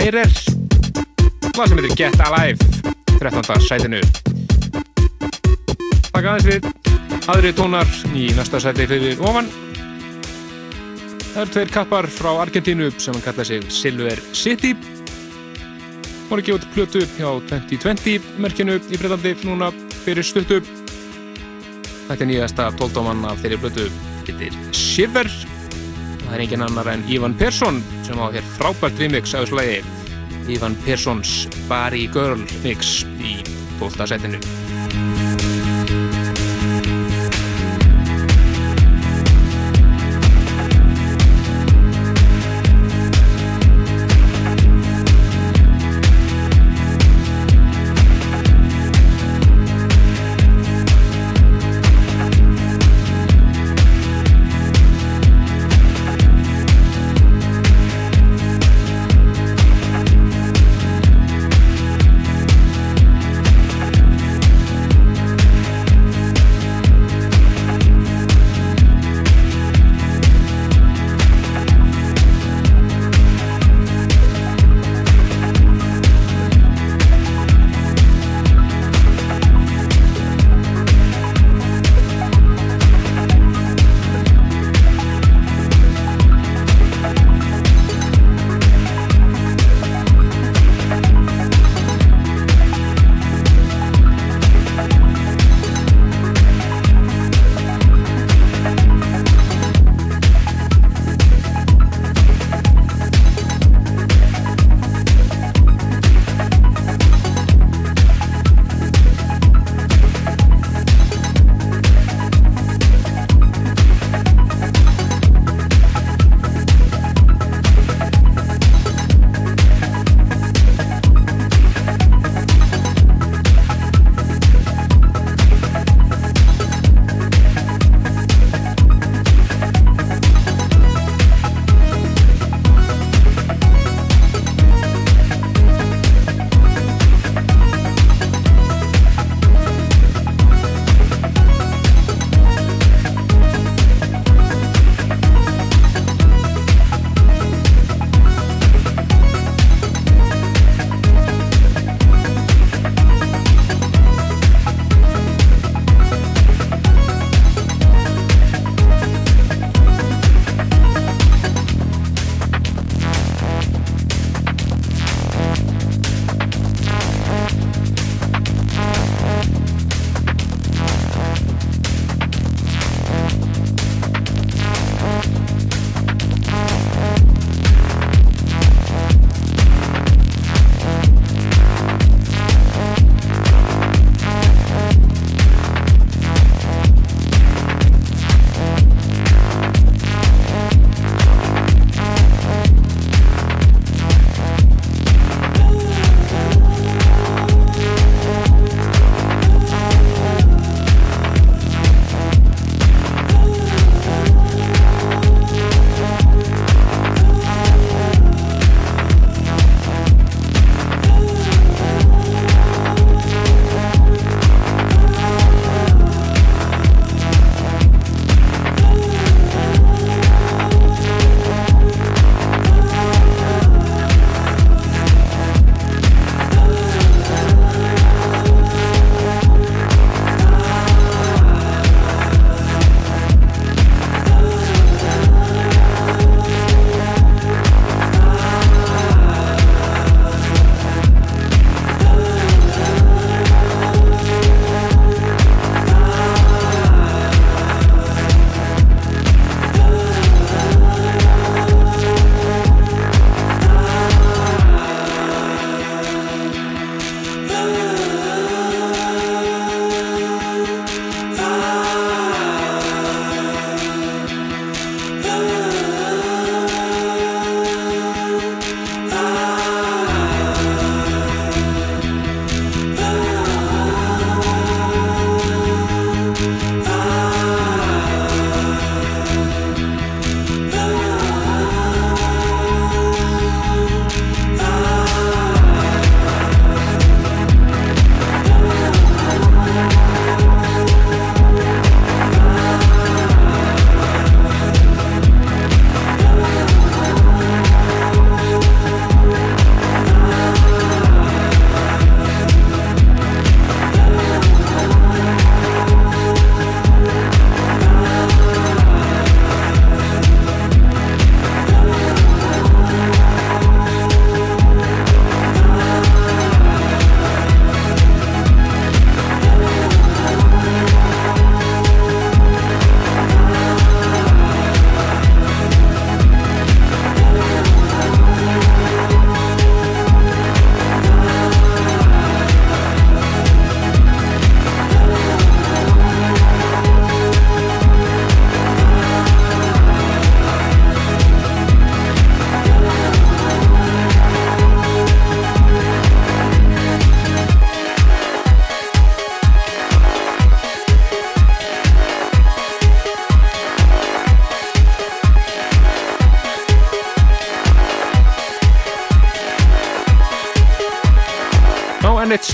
Speaker 2: uh, Ærer lag sem heitir Get Alive 13. sætinu. Takk aðeins við aðri tónar í næsta sæti fyrir ofan. Það eru tveir kappar frá Argentínu sem hann kalla sig Silver City. Voru gefa út plötu hjá 2020 merkinu í Breitlandi núna fyrir stuttu. Þetta er nýjasta tóldáman af þeirri plötu heitir Shiver það er engin annar en Ivan Persson sem á hér frábært remix af þessu lagi Ivan Perssons Bari Girl mix í 12.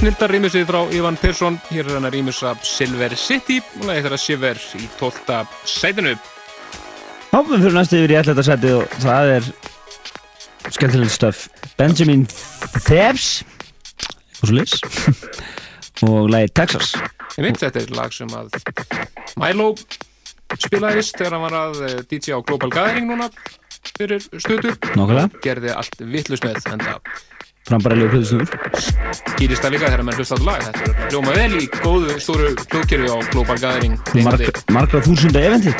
Speaker 2: snildar rýmisið frá Ivan Persson. Hér er hann að rýmisa Silver City og lagið þeirra Shiver í 12. sætinu.
Speaker 6: Við fyrir næstu yfir í ætlæta seti og það er skemmtilegt stöf. Benjamin Thebes. Og svo leys <laughs> og lagið Texas.
Speaker 2: Ég mynd þetta er lag sem að Milo spilaðist þegar hann var að eh, DJ á Global Gathering núna fyrir stötu.
Speaker 6: Nákvæmlega.
Speaker 2: gerði allt vittlust með en það
Speaker 6: frambærilegu plöðusnúður
Speaker 2: skýrist það líka þegar menn hlusta á þetta lag. Þetta er hljóma vel í góðu stóru hljóðkerfi á Global Gathering.
Speaker 6: Marg, margra þúsunda eventi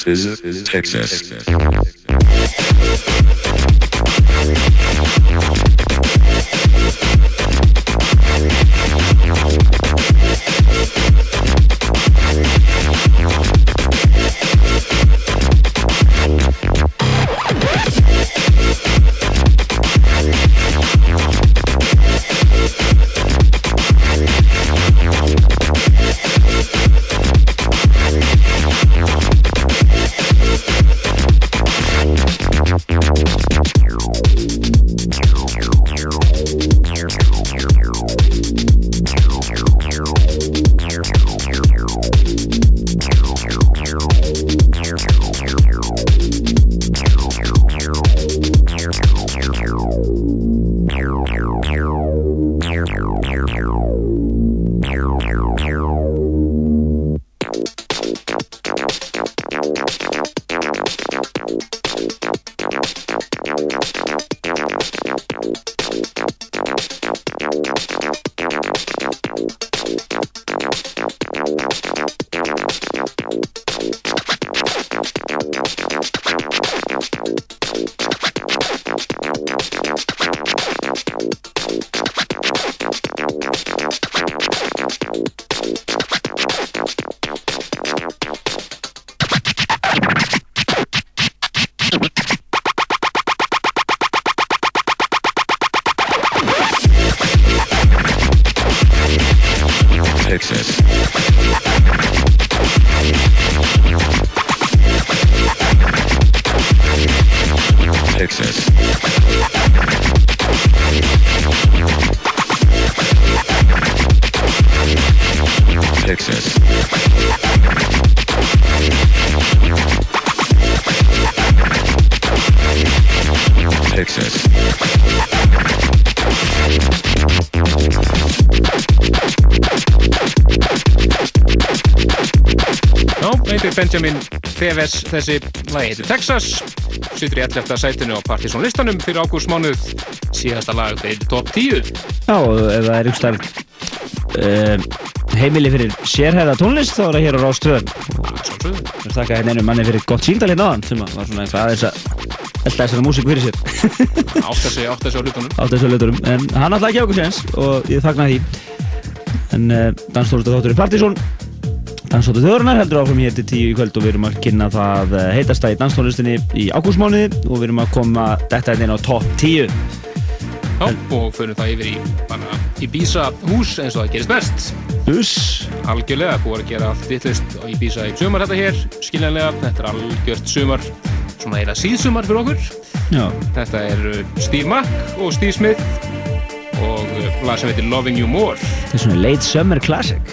Speaker 16: This is Texas.
Speaker 2: Benjamin Feves þessi lagi heitir Texas. Sýtur í 11. sætinu á Partizón listanum fyrir ágúst mánuð síðasta lag þeir top 10
Speaker 6: Já, og ef það er einhver uh, heimili fyrir sérhæða tónlist þá er það hér á Rástöðun
Speaker 2: Sjálfsögðu.
Speaker 6: Ég þakka hérna einu manni fyrir gott síndal hérna áðan sem að var svona eitthvað aðeins að elda þessara músík fyrir sér.
Speaker 2: Átt að segja, átt að segja á hlutunum. <laughs>
Speaker 6: Á þessu löturum en hann alltaf ekki á okkur séns og ég þakna því. En uh, danstólustu þáttur í Partizón Danstóttu þjóðurinnar heldur áfram hér til tíu í kvöld og við erum að kynna það uh, heitasta í danstónlistinni í ágústmánuði og við erum að koma þetta hérna inn á topp 10
Speaker 2: Já, og fyrir það yfir í bara í Bísa hús eins og það gerist best
Speaker 17: Uss.
Speaker 2: Algjörlega, búið að gera allt vittlust í Bísa í sumar þetta hér, skiljanlega, þetta er algjört sumar, svona eila síðsumar fyrir okkur.
Speaker 17: Já.
Speaker 2: Þetta er uh, Steve Mack og Steve Smith og uh, lag sem heitir Loving You More.
Speaker 17: Þetta er svona late summer classic.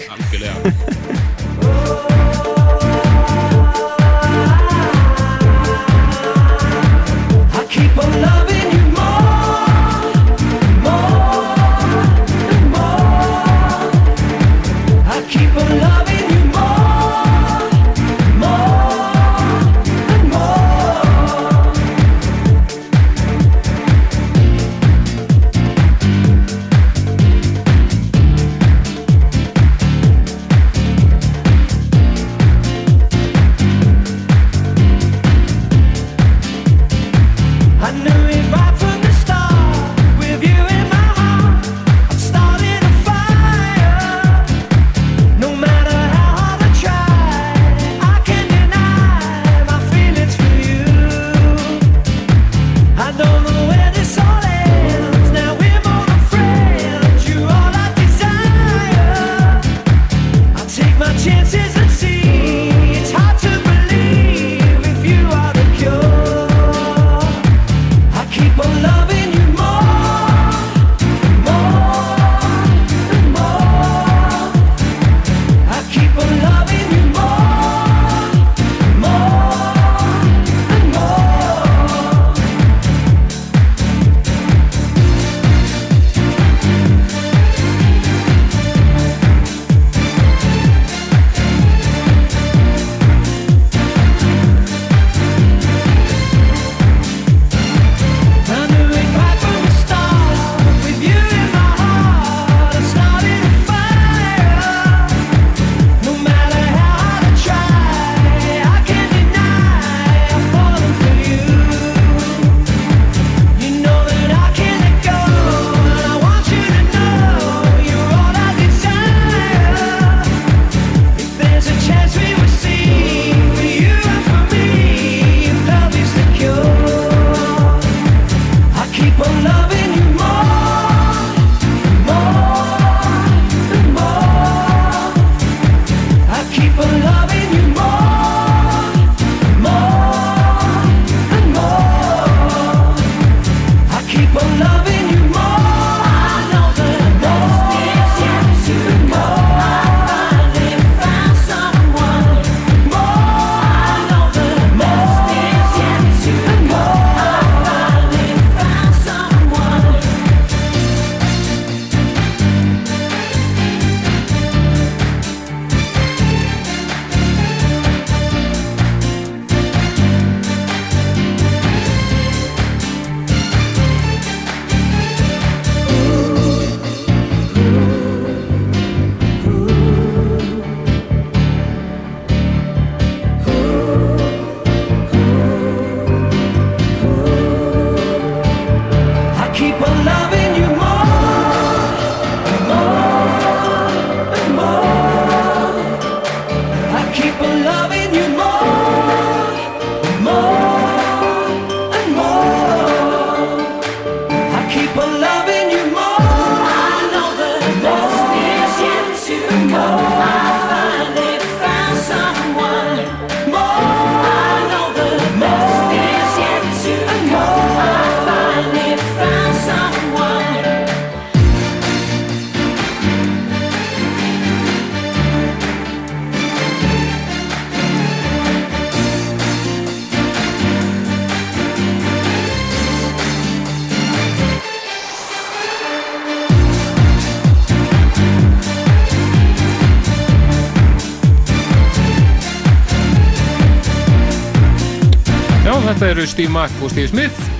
Speaker 2: Eru Steve Mack og Steve Smith.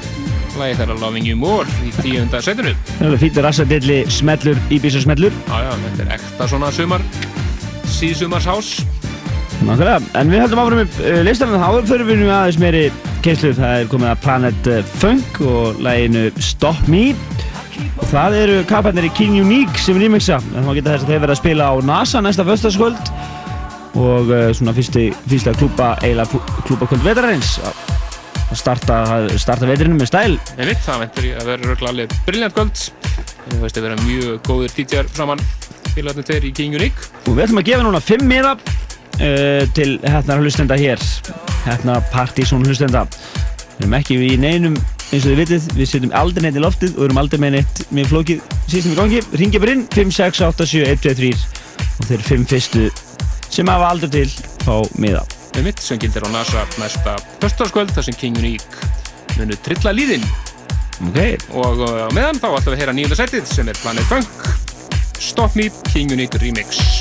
Speaker 2: Lagi þeirra Loving You More í tíunda setinu.
Speaker 17: Er alveg fýttur rassadilli smellur, Íbísa smellur.
Speaker 2: Já, já, þetta er ekta svona sumar, síðsumarshás.
Speaker 17: Nákvæmlega, en við höldum áfram upp uh, listanum þá fyrir við nú aðeins meiri keislu það er komið að Planet uh, Funk og læginu Stop Me og það eru kapparnir í King Unique sem remixa en þá geta þess að þeir verða að spila á NASA næsta föstaskvöld og uh, svona fyrsti, fyrsta klúpa eiginlega klúpa kvöld að starta, starta vetrinum með stæl
Speaker 2: Ég veit, það ventur ég að vera röglega alveg briljant kvöld. Þú veist að vera mjög góðir DJ-ar saman.
Speaker 17: félagarnir tveir í King Unique.
Speaker 6: Og við ætlum að gefa núna 5 miða uh, til hefnar hlustenda hér hefnar partysón hlustenda við erum ekki í neinum eins og þið vitið, við setjum aldrei neitt í loftið og erum aldrei með neitt með flókið sístum í gangi ringja bara inn 5, 6, 8, 7, 1, 2, 3 og þeir 5 fyrstu sem hafa aldrei til fá miða
Speaker 17: Með mitt sem gildir á NASA næsta höstarskvöld þar sem King Unique munu trilla líðinn.
Speaker 6: Okay.
Speaker 17: Og uh, á meðan þá við að heyra nýjunda sætið sem er Planet Funk, Stop Me, King Unique Remix.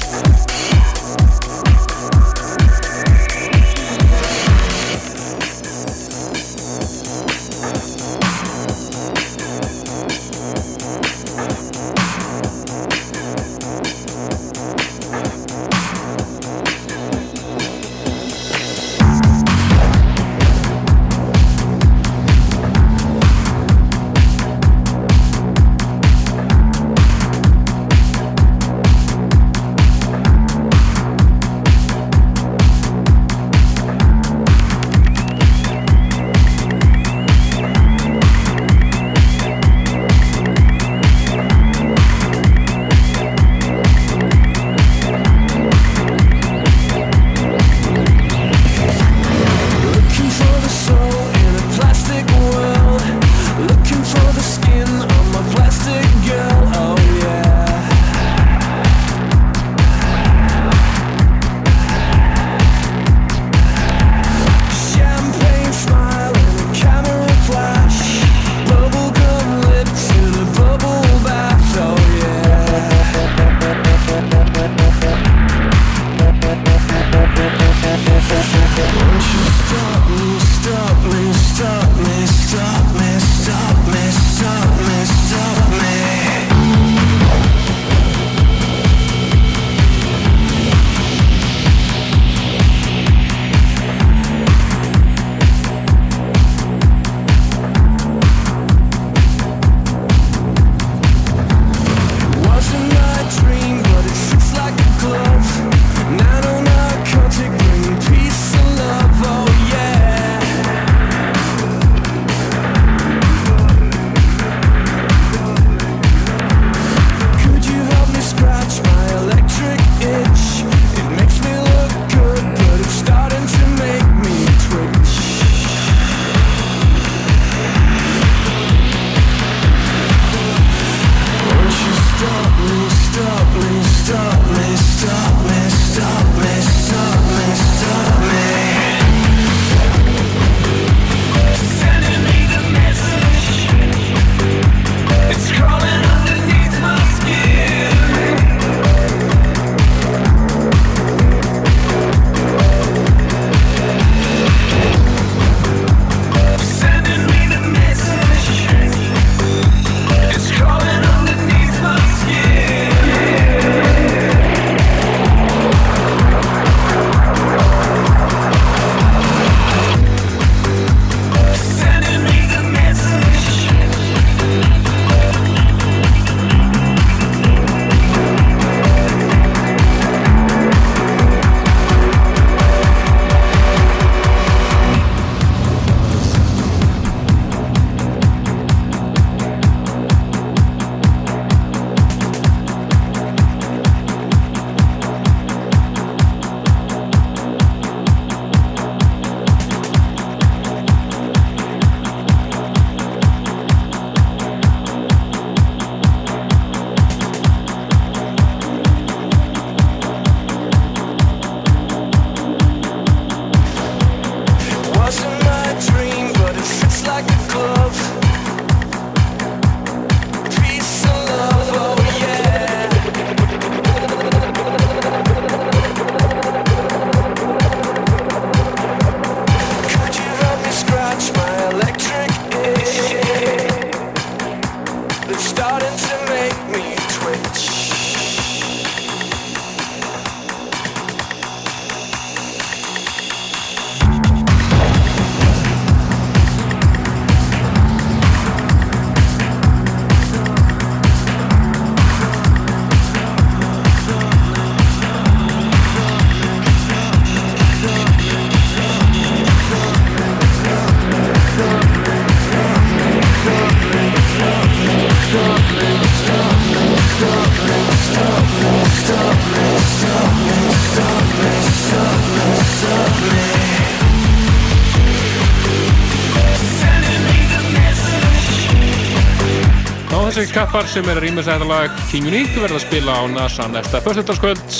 Speaker 2: Þessi kappar sem er að rýma sér þetta lag King Unique verða að spila á NASA næsta föstudagskvöld.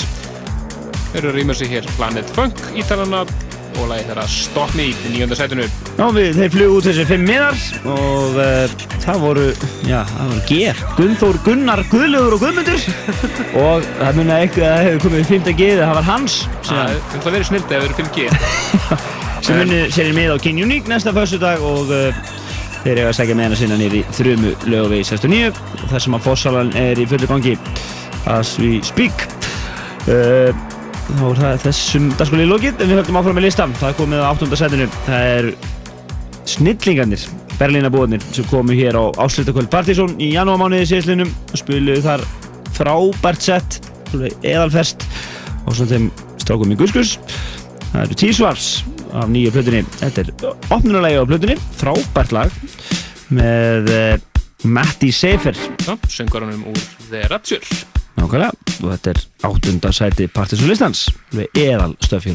Speaker 2: Þeir eru að rýma sér hér Planet Funk ítalana og lagi þeirra Stop Me í nýjönda sætinu.
Speaker 6: Já, við, þeir flugu út þessi fimm miðar og uh, það voru, já, það voru G, Gunnþór, Gunnar, Guðlaugur og Guðmundur <laughs> og það að eitthvað að hefur komið fymta G, það var hans
Speaker 2: Það það verið snilt ef þeir eru 5G. <laughs>
Speaker 6: sem muni sér mið á King Unique næsta föstudag og uh, þeir eiga að segja meðina sinna nýri þrjumu lögavegi 69 þar sem að fossalan er í fullu gangi. As we speak. Uh, þá er það þessum dagskóli lokið. En við höfum áfram með listan það er komið á 8. setinu. Það er snillingarnir Berlínabúðarnir sem komu hér á áslutaköld Partizón í janúarmánuði síðastlinum og spiluðu þar frábært sett eðalfest og svona þeim strákum í Guskus það eru T-Swars af nýju plötunni. Þetta er opnunarlegi á plötunni. Frábært lag með uh, Matti Seifer
Speaker 2: Já, söngarunum úr The Rapture.
Speaker 6: Nákvæmlega, og þetta er áttunda sæti Partisan listans við eðal stöf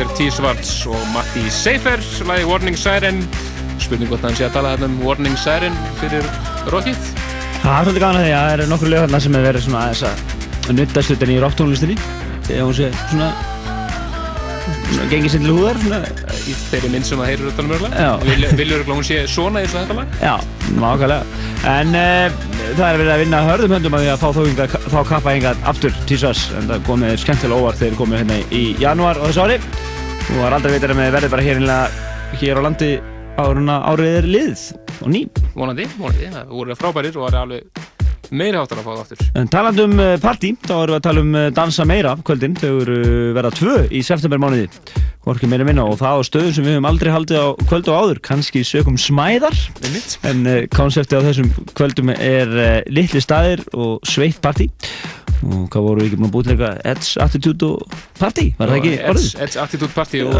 Speaker 2: Þetta er T. Svarts og Matti Seifer, lagi Warning Siren. Spurning hvort hann sé að tala um Warning Siren fyrir rockið.
Speaker 6: Það er svolítið gaman að því að það eru nokkur lög sem hefur verið svona aðeins að nutta slutin í rocktónlistinni þegar hún sé svona svona gengið sér til húðar svona
Speaker 2: Í þeirri mynd sem að heyrir utanum
Speaker 6: Já.
Speaker 2: örgulega. Viljur hún sé svona eins og þetta lag?
Speaker 6: Já, nákvæmlega. En uh, það er verið að vinna hörðum höndum að því að fá þá, hingað, þá kappa hingað aftur tísas en það komið skemmtilega óvart þegar komið hérna í janúar á þessu ári og er aldrei veitir að með verði bara hér, hér á landi áruna árið er liðið og ný.
Speaker 2: Vonandi, vonandi. Það voru frábærir og það er alveg meira áttar að fá það aftur.
Speaker 6: En talandi um uh, partí, þá erum við að tala um uh, dansa meira kvöldin, þau eru uh, verða tvö í september mánuði, hvorki meira minna og það á stöðum sem við höfum aldrei haldið á kvöld og áður, kannski sökum smæðar en konseptið á þessum kvöldum er litli staðir og sveitt partí og hvað voru við ekki búin að eitthvað Edge Attitude Party, var það ekki orðið?
Speaker 2: Edge, Attitude Party og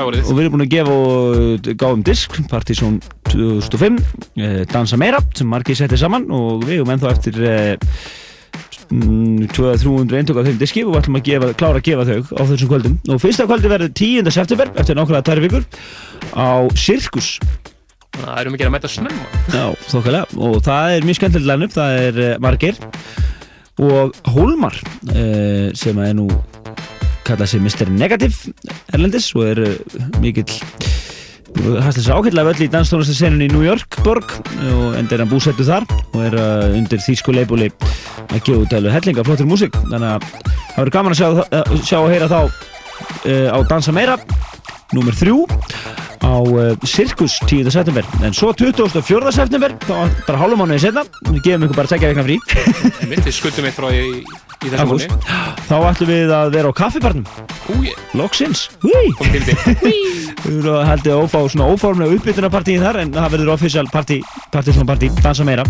Speaker 6: og við erum búin að gefa og gáum disk Partizón 2005 eh, Dansa meira sem margir setti saman. Og við erum ennþá eftir eh, mm, 200-300 eintök af þeim diski. Og við ætlum að gefa, klára að gefa þau á þessum kvöldum. Og fyrsta kvöldi verður 10. september eftir nákvæmlega tæri vikur á Sirkus.
Speaker 2: Það erum ekki að mæta snemma.
Speaker 6: Já, þokkalega. Og það er mjög skemmtilegt line-up það er uh, Margeir og Hólmar uh, sem er nú kallað sig Mr. Negative Erlendis og er uh, mikill hægt þess ákveðlega völl í danstónlistasenunni í New York borg og enda er hann búsettu þar og er uh, undir þýsku leifbúli að gefa út alveg hellinga flottir músík þannig að það verður gaman að sjá, sjá og heyra þá á Dansa Meira nummer þrjú á uh, Sirkus 10. september. En svo 24. september þá var bara hálfum mánuði setna við gefum ykkur bara tekja vegna frí.
Speaker 2: Við skuldum eitt frá í, í þessu mánu.
Speaker 6: þá ætlum við að vera á kaffibarnum.
Speaker 2: Úi,
Speaker 6: loksins. Við erum að ófá svona óformlega uppbytunarpartíð þar en það verður official partí partí partí, dansa meira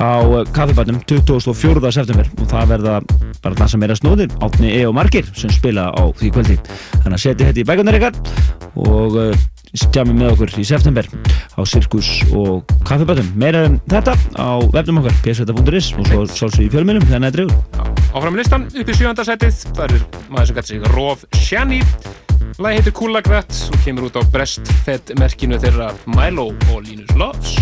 Speaker 6: á uh, kaffibarnum 24. september. Og það verða bara dansa meira snóðir Átni E og Margir sem spila á því kvöldi. Þannig að setja þetta í bækunar ykkar og stjami með okkur í september á Sirkus og kaffibarnum meira en þetta á vefnum okkar psveta.is og svo svolsvið í fjölmjölum þannig að dreifur
Speaker 2: Áfram með listan, upp í sjönda setið, það er maður sem gæti sig Rof Shani. Lagi heitir That og kemur út á Breastfed merkinu þeirra Milo og Linus Loves.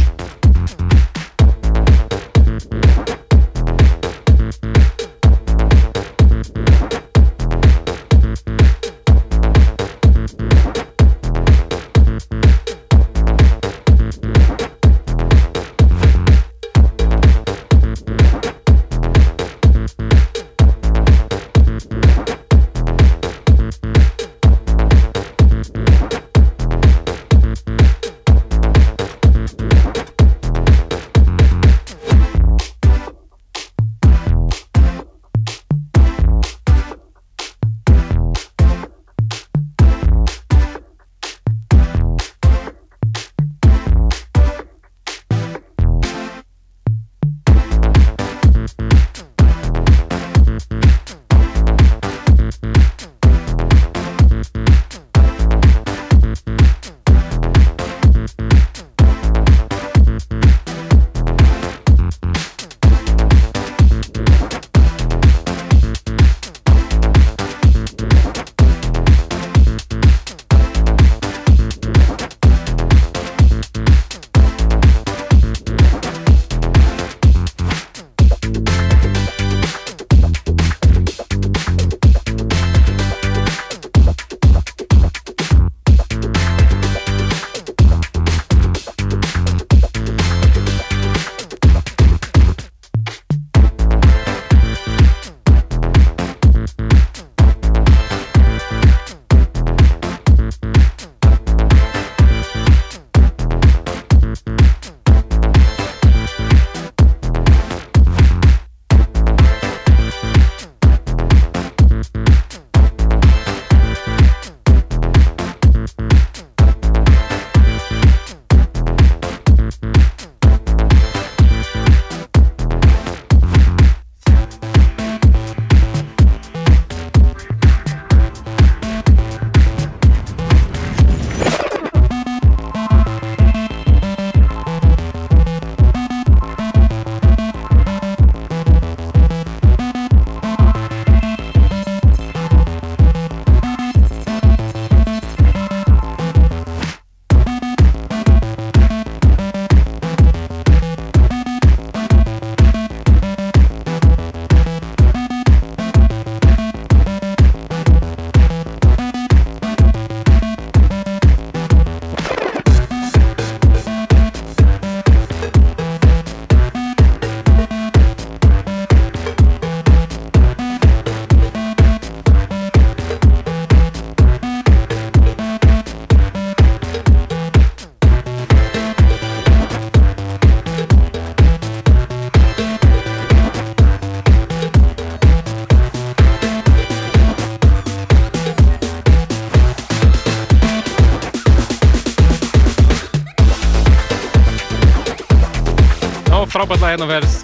Speaker 2: Frábært lag hérna á ferð.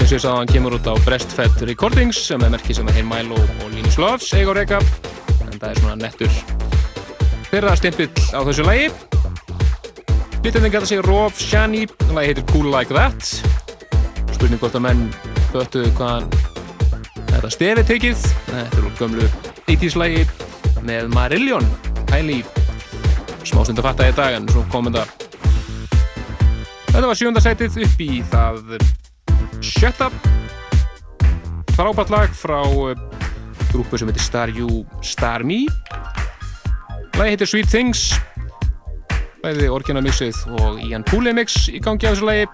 Speaker 2: Eins og ég sagði hann kemur út á Breastfed Recordings sem er merki sem er Hein Milo og Linus Loves eiga og reyka en það er svona nettur þeirra stimpill á þessu lagi. Liturinn gæta sig Rov Shani lagi heitir Cool Like That. Spurning hvort að menn föttuðu hvaðan þetta stefi tekið. Þetta er úr gömlu 80s lagi með Marillion. Pæli smástund að fatta í dag en svo komum þetta var sjönda sætið upp í það Up frábært lag frá uh, grúpu sem heitir Star You, Star Me. Lagi heitir Sweet Things. Bæði orginal mixið og Ian Pooley mix í gangi á þessu lagi.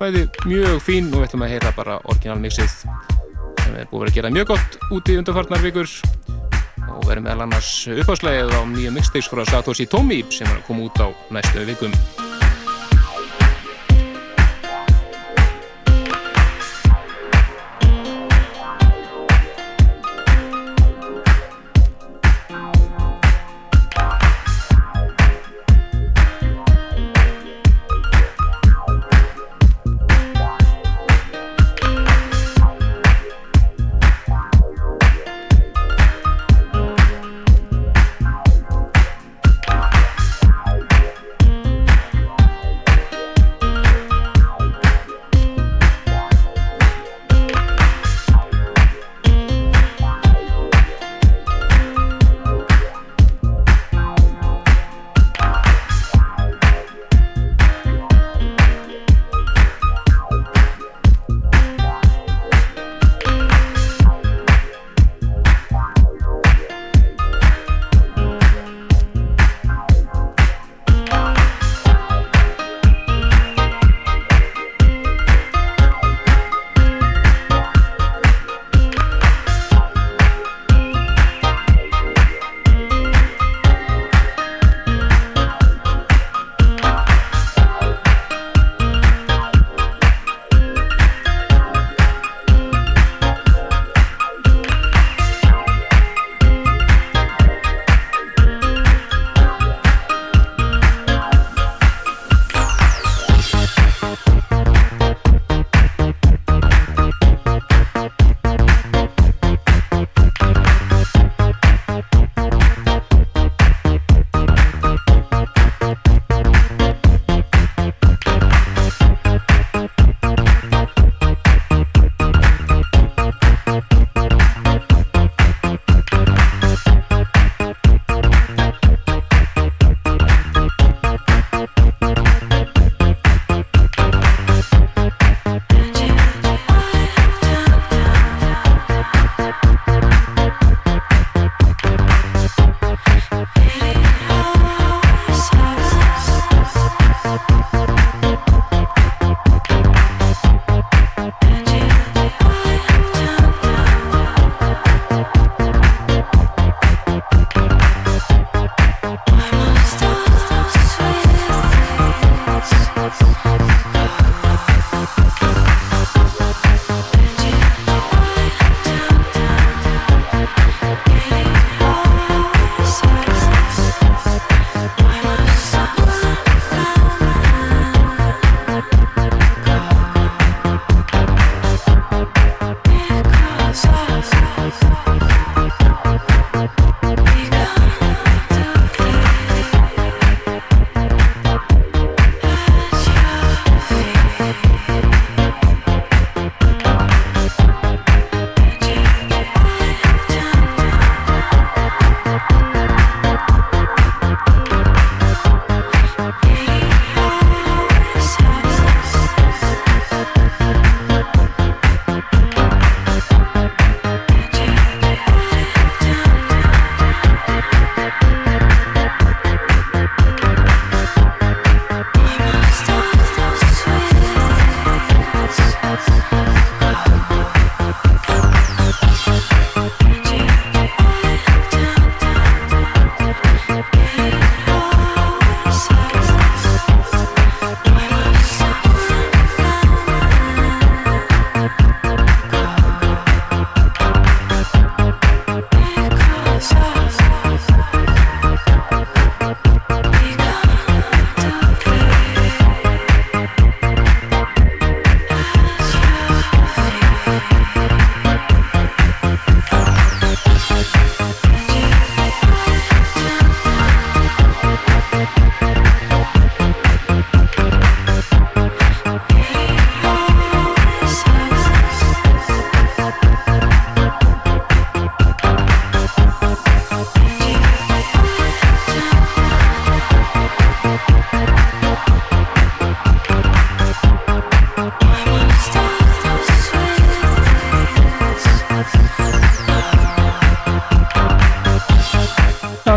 Speaker 2: Bæði mjög fín og við ætlum að heyra bara orginal mixið sem er búið að vera að gera mjög gott úti undanfarnar vikur. Og verður meðal annars uppáslegið á nýju mixtapes frá Satoshi Tomi sem er að koma út á næstu vikum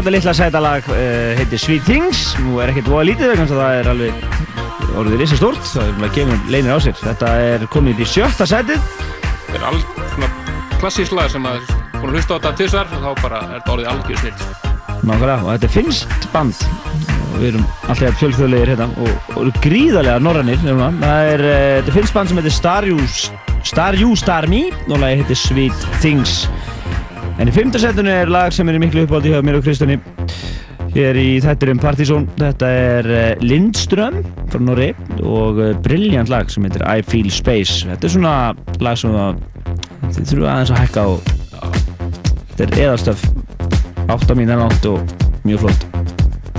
Speaker 6: þetta litla sætalag uh, heitir Sweet Things. Nú er ekkert voða lítið vegna það er alveg orðið risa stórt það er að gefa leinir á sér. Þetta er komið í sjötta sætið.
Speaker 2: Þetta er all svona klassísk lag sem að að hlusta á þetta tvisar og þá bara er þetta orðið algjör snill.
Speaker 6: nákvæmlega og þetta er finnst band. Við erum alltaf fjölþjóðlegir hérna og, og gríðarlega norrannir það er, uh, þetta er finnst band sem heitir Star You Star You Star Me og lagi heitir Sweet Things en í fymta setinu er lag sem er í miklu uppáldi hjá mér og Kristjáni hér í þætturum Partizón þetta er uh, Lindström frá Norri og uh, brilljant lag sem heitir I Feel Space. Þetta er svona lag sem þið þurfa aðeins að hækka og þetta er eðastöf 8 mín er langt og mjög flott.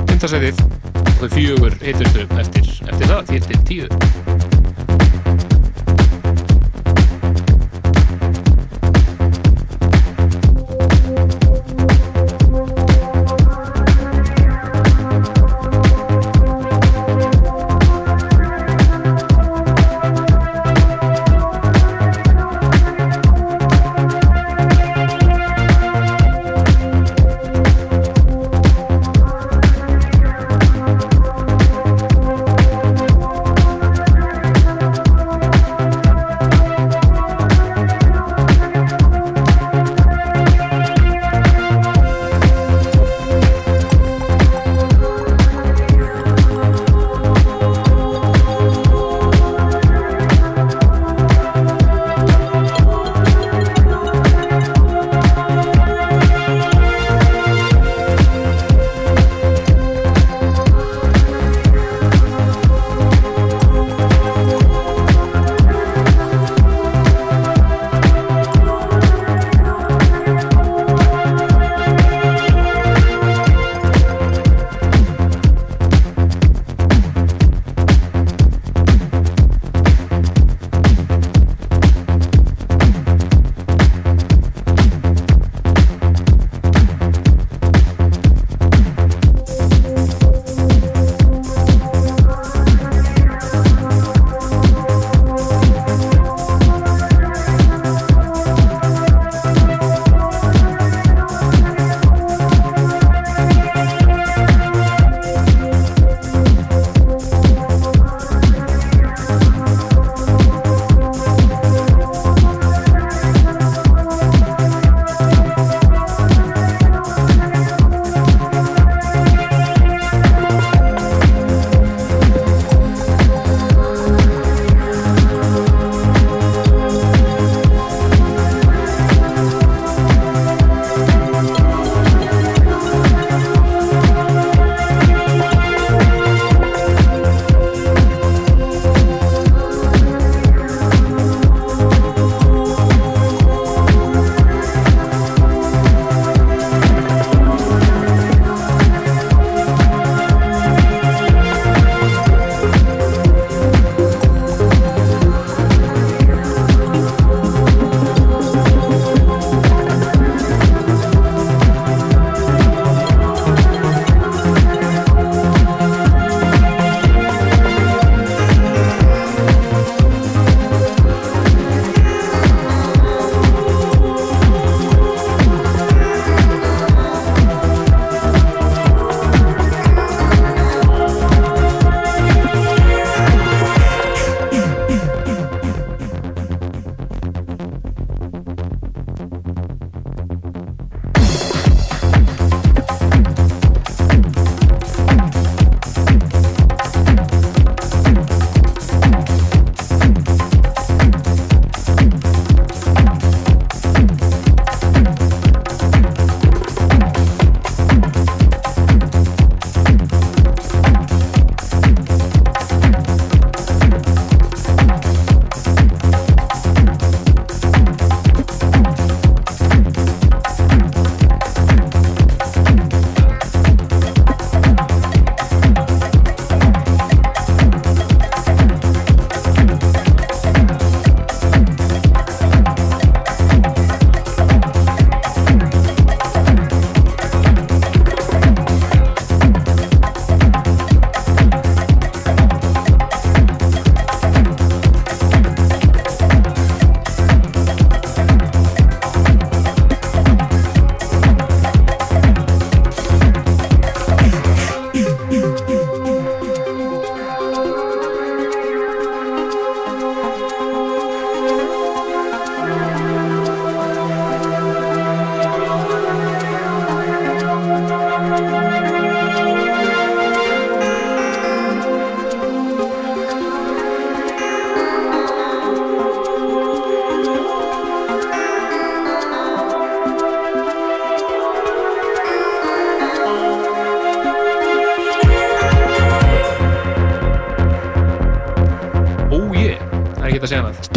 Speaker 2: Fymtasætið og fjögur hittustu eftir, eftir það, því til tíu.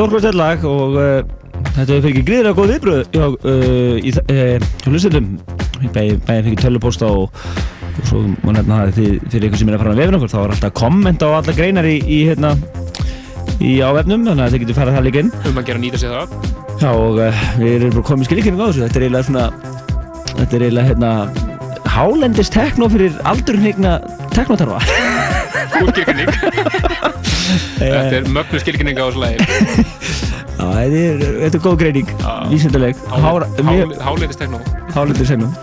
Speaker 6: Stórkvæmstætt lag og uh, þetta fyrir ekki gríðilega góð viðbröð hjá, uh, hlustendum. Bæðið bæði fyrir tölupósta og, og svo má nefna það því, fyrir ykkur sem er að fara á vefin okkur þá er alltaf komment á alla greinar í, í hérna í á vefnum þannig að þið getur farað það líka inn.
Speaker 2: Um að gera nýta sig það.
Speaker 6: Já og uh, við erum bara komið skilíkjum á þessu. Þetta er eiginlega svona, þetta er eiginlega hérna hálendist tekno fyrir aldurhnigna teknotarfa.
Speaker 2: Útskilkynning. <laughs> Þetta er mögnu skilkynning á.
Speaker 6: Já, þetta er, góð greining, vísindaleg.
Speaker 2: Hálendisteknó.
Speaker 6: Hálendisteknó. <laughs>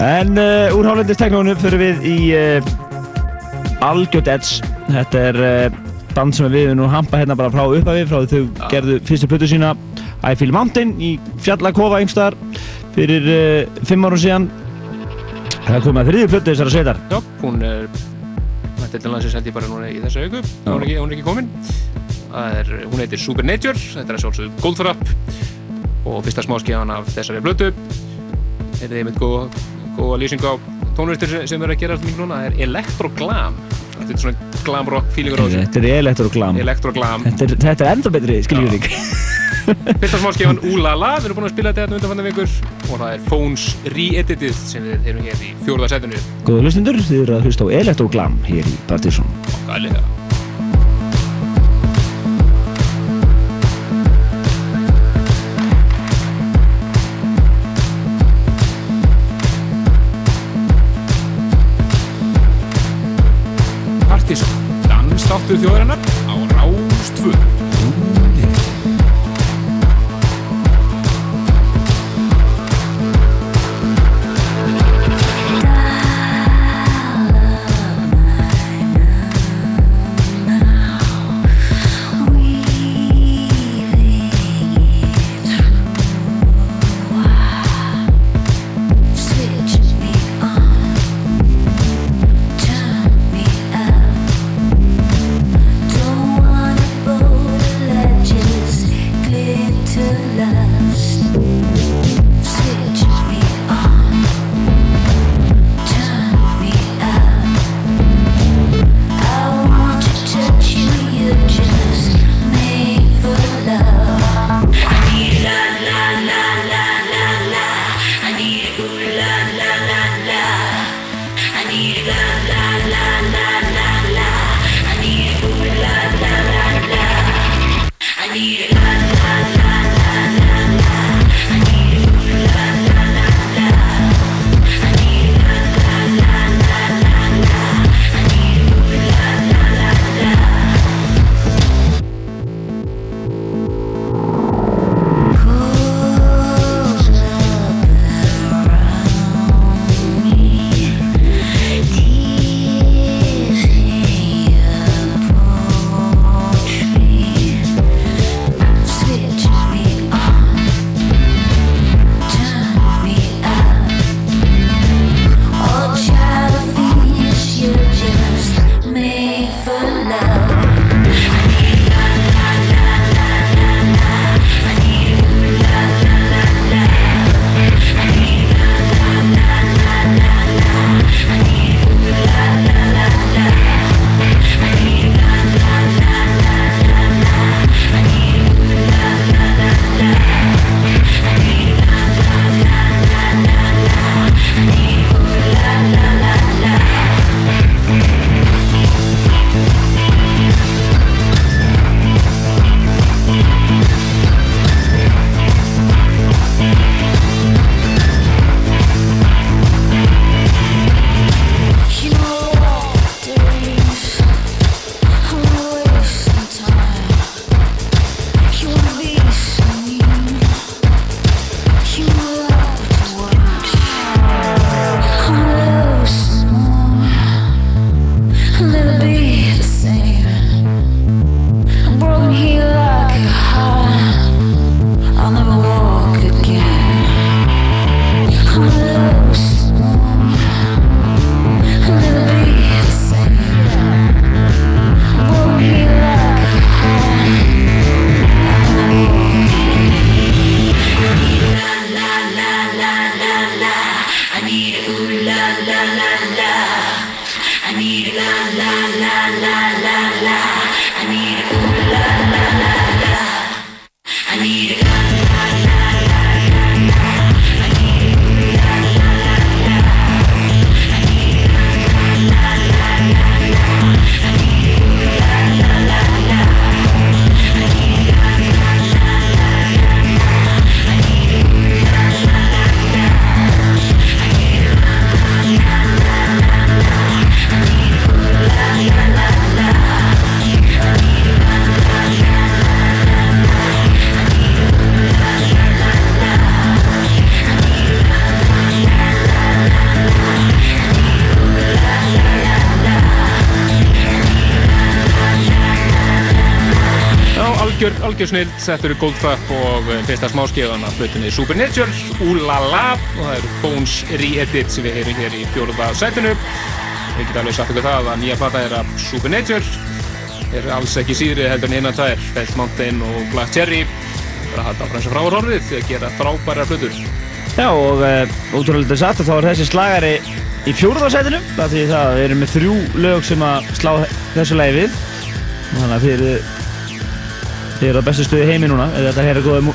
Speaker 6: En uh, úr hálendisteknónu fyrir við í uh, Algjörd Edge. Þetta er uh, band sem við erum nú að hampa hérna bara frá upphafi, frá því þau gerðu fyrstu plötu sína I Feel Mountain í Fjallakofa einhverstaðar fyrir fimm árum síðan. Það kom að þriðju plötu þessara sveitar.
Speaker 2: Já, hún er til landsins held ég bara núna í þessa auku hún hún er ekki komin. Er, hún heitir Supernature. Þetta er sjálfsögðu Goldfrapp og fyrsta smáskíðan af þessari blötu þetta er einmitt góða góða lýsing á tónlistur sem er að gera mikið núna, það er Electroglam. Þetta er svona glam rock feelingur á þessu.
Speaker 6: Þetta er.
Speaker 2: Electroglam.
Speaker 6: Þetta er, er enda betri skiljúring.
Speaker 2: Fyrsta smáskíðan Úlala, við erum búin að spila þetta hérna undanfannan vikur og það er Phones Re-Edited sem við erum hér í fjórða setinu
Speaker 6: Góða hlustundur, þið eru að hlusta á elektroglam hér í Partiðsson.
Speaker 2: Gælega
Speaker 5: Partíson, dansdáttur þjóðarinnar á Rástvö.
Speaker 2: Algjör, algjör snill, þetta eru Goldfuck og eh, fyrsta smáskefan af hlutinni Supernature, Úlala og það eru Bones Re-Edit sem við heyrum hér í fjóruða sætinu. Við getum alveg sagt ykkur það að nýja plata er af Supernature er alls ekki síðri heldur en innan tvær, Felt Mountain og Black Cherry. Það er að halda orðið því að gera frábæra hlutur.
Speaker 6: Já, og uh, útrúlega satt þá er þessi slagari í fjórðarsætinu það því það erum með þrjú lög sem að slá þessu lagi við þannig að þið þið eru á bestu stöðu í heimi núna eða þetta er góða, mú,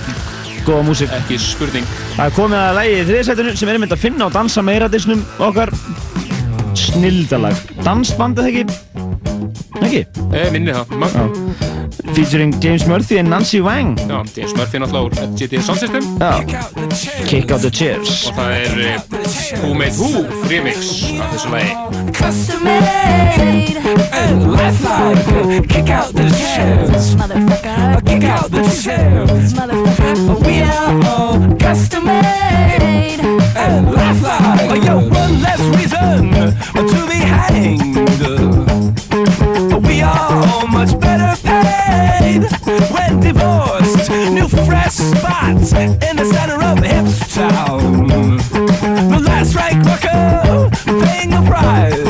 Speaker 6: góða músík
Speaker 2: Ekki spurning
Speaker 6: Það er komið að lagi í þriðsætinu sem erum myndið að finna á dansa meira disnum okkar snildalag dansband eða ekki? Ekki?
Speaker 2: Eh, minni það. Ma
Speaker 6: Já. Featuring James Murphy and Nancy Wang
Speaker 2: Já, James Murphy náttúrulega úr GTA Sound System.
Speaker 6: Já. Kick out the chairs
Speaker 2: Og það er eh, Who Made Who remix af þessu lagi.
Speaker 17: Custom made and lifelike. Kick out the shells, motherfucker. Kick out the shells, motherfucker. We are all custom made and lifelike. Yo, one less reason to be hanged. We are all much better paid when divorced. New fresh spots in the center of Hipstown. Fast right, worker, paying the price.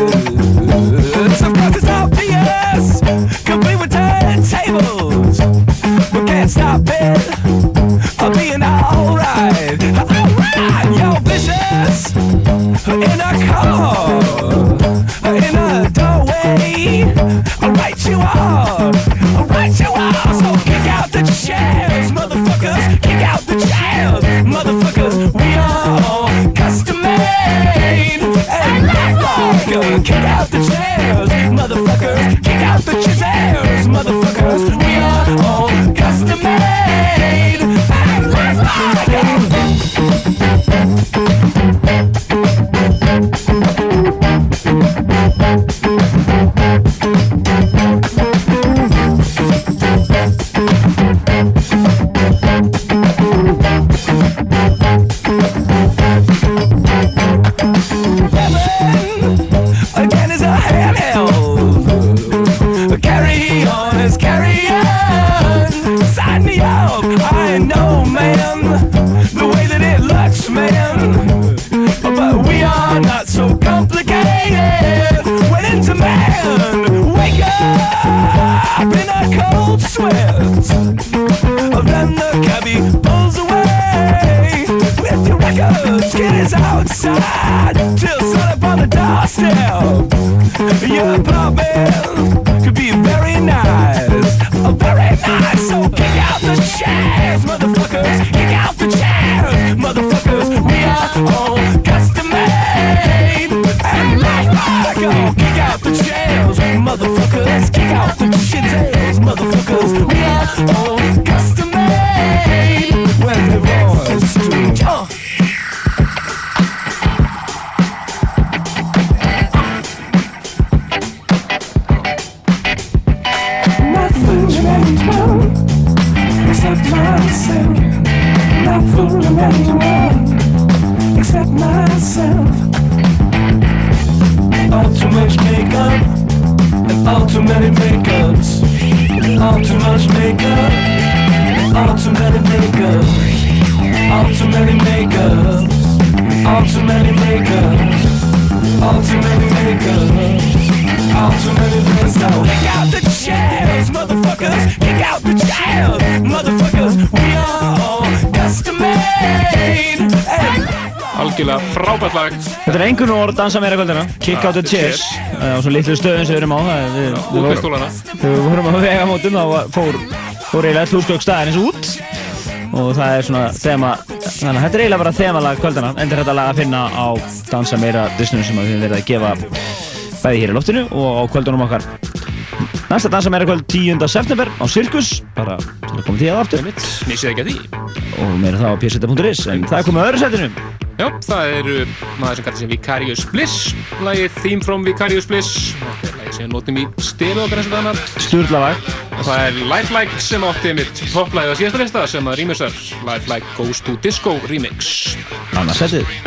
Speaker 6: Dansa meira kvöldina Kick out the chairs. á svona litlu stöðum sem við erum á. Þegar við vorum á vegamótum þá fór, fór eiginlega hlústök staðarins út. Og það er svona þema þannig að þetta er eiginlega bara þemalag kvöldina endur þetta lag að finna á dansa meira disnum sem við verið að gefa bæði hér í loftinu og á kvöldunum okkar. Næsta dansa meira kvöld 10. september á Sirkus. Bara til að koma því að aftur.
Speaker 2: Missið ekki að því.
Speaker 6: og meira það á pseta.is en það er komið öðru setinu
Speaker 2: Já, það er uh, maður sem kallar sig Vicarious Bliss, lagið Theme from Vicarious Bliss. Þetta er lagið sem við notum í stilu okkar eins og þannig.
Speaker 6: Sturla lag
Speaker 2: Og það er Lifelike sem átti mitt topplæðið á síðasta lista sem að rýmisar Lifelike Goes to Disco remix.
Speaker 6: Annars setið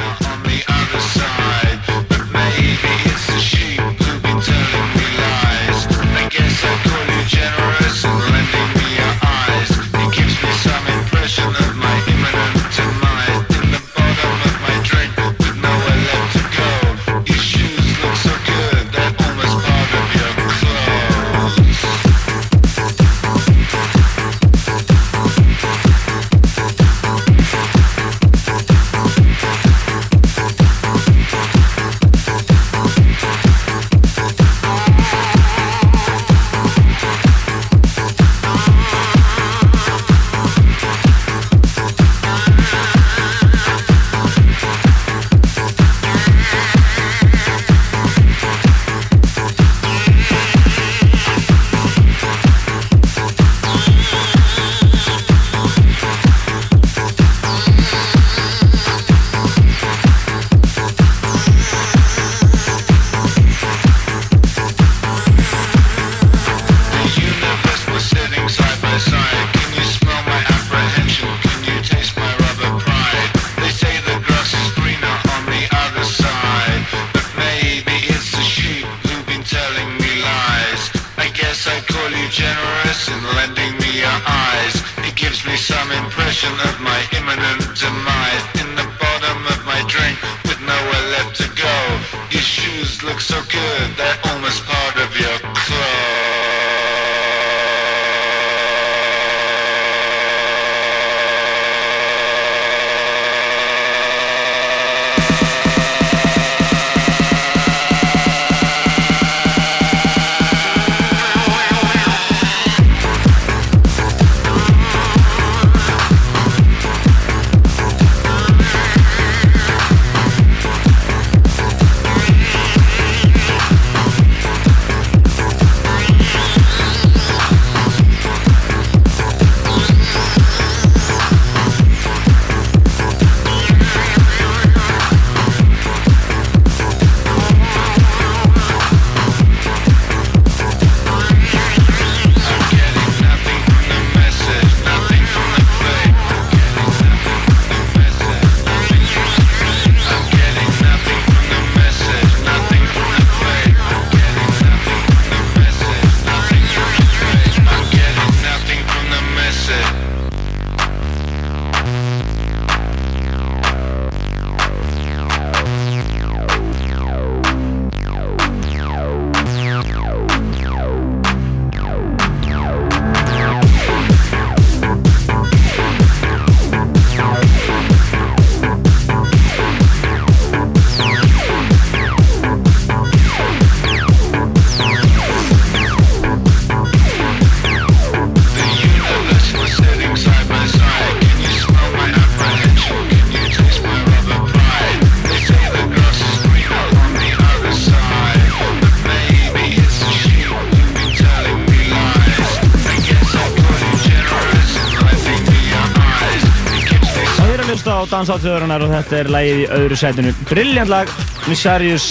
Speaker 6: Dansáttöðurinnar og þetta er lagið í öðru sætinu. Brilliant lag, Visarius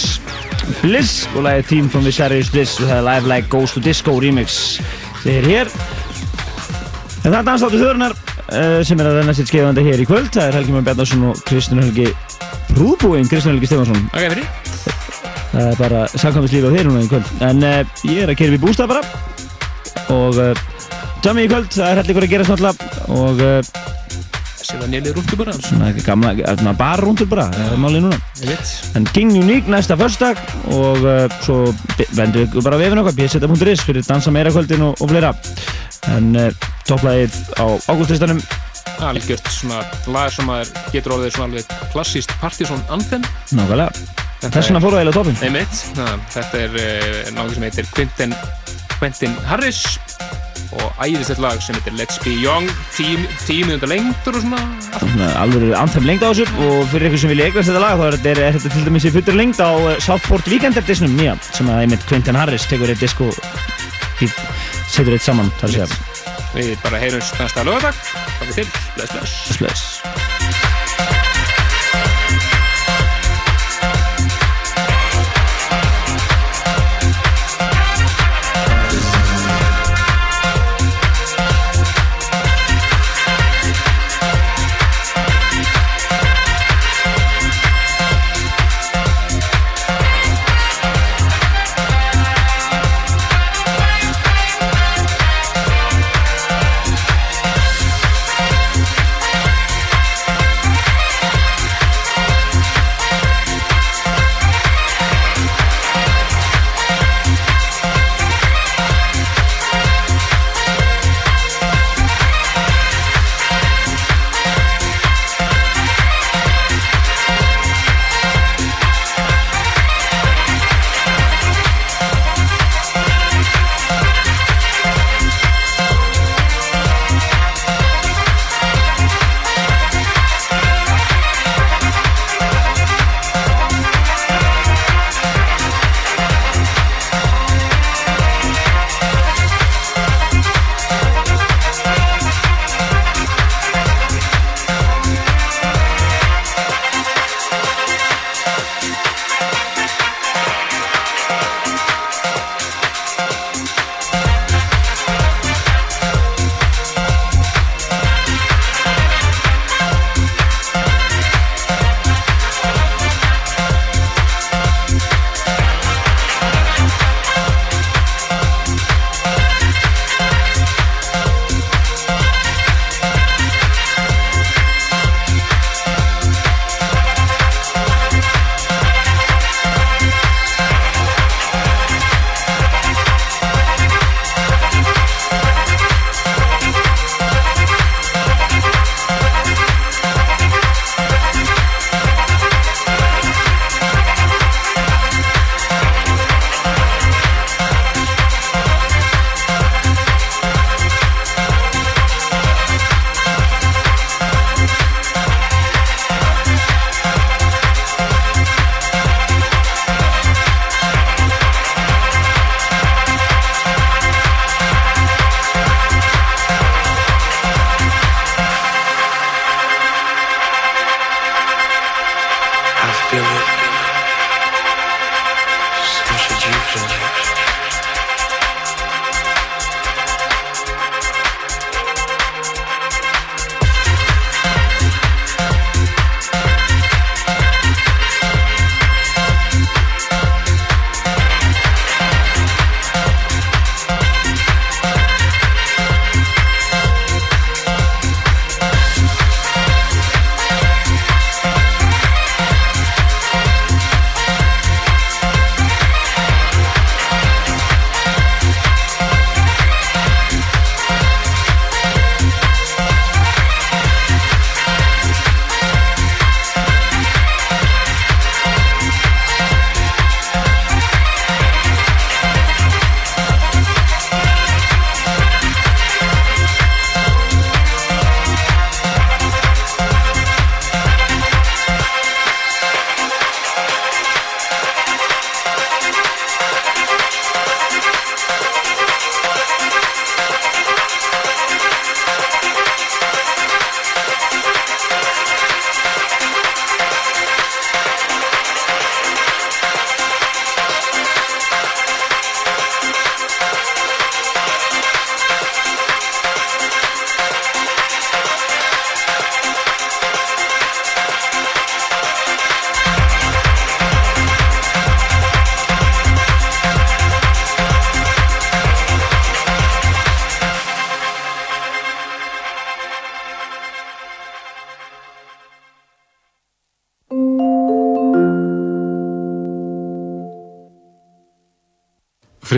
Speaker 6: Bliss og lagið Team from Visarius Bliss og það er Live Like Goes to Disco remix. Þið er hér. En það er Dansáttöðurinnar uh, sem er að renna sitt skeiðandi hér í kvöld. Það er Helgi Már Bjarnarsson og Kristján Helgi Prúðbúinn, Kristján Helgi Stefansson.
Speaker 2: Ok, fyrir.
Speaker 6: Það er bara samkvæmislífi á þér núna í kvöld. En uh, ég er að upp í bústað bara og uh, jammi í kvöld, það er
Speaker 2: nýlið rúntu bara.
Speaker 6: svona bara rúndur bara, er. En King Unique næsta förstak og uh, svo vendur ykkur bara vefin okkar, bseta.is fyrir dansa meira kvöldin og, og fleira. En uh, topplægið á ágústlistanum,
Speaker 2: Algjört svona lag sem að getur orðið svona alveg klassíst Partisan Anthem.
Speaker 6: nákvæmlega. Þess vegna fór það eiginlega toppin.
Speaker 2: Þetta er uh, náðu sem heitir Quentin, Quentin Harris og æðislegt lag sem heitir Let's Be Young, tím, tíu minúta lengtur og svona.
Speaker 6: Alveg anthem lengd á þessu og fyrir ykkur sem vilja eignast þetta lag þá er, þetta til dæmis í fullur lengd á uh, Southport Weekender disnum nýja sem að einmitt Quentin Harris tekur eitt disco í, setur eitt saman
Speaker 2: Við bara heyrumst næsta lögadag. Takk til. Bless, bless.
Speaker 6: bless bless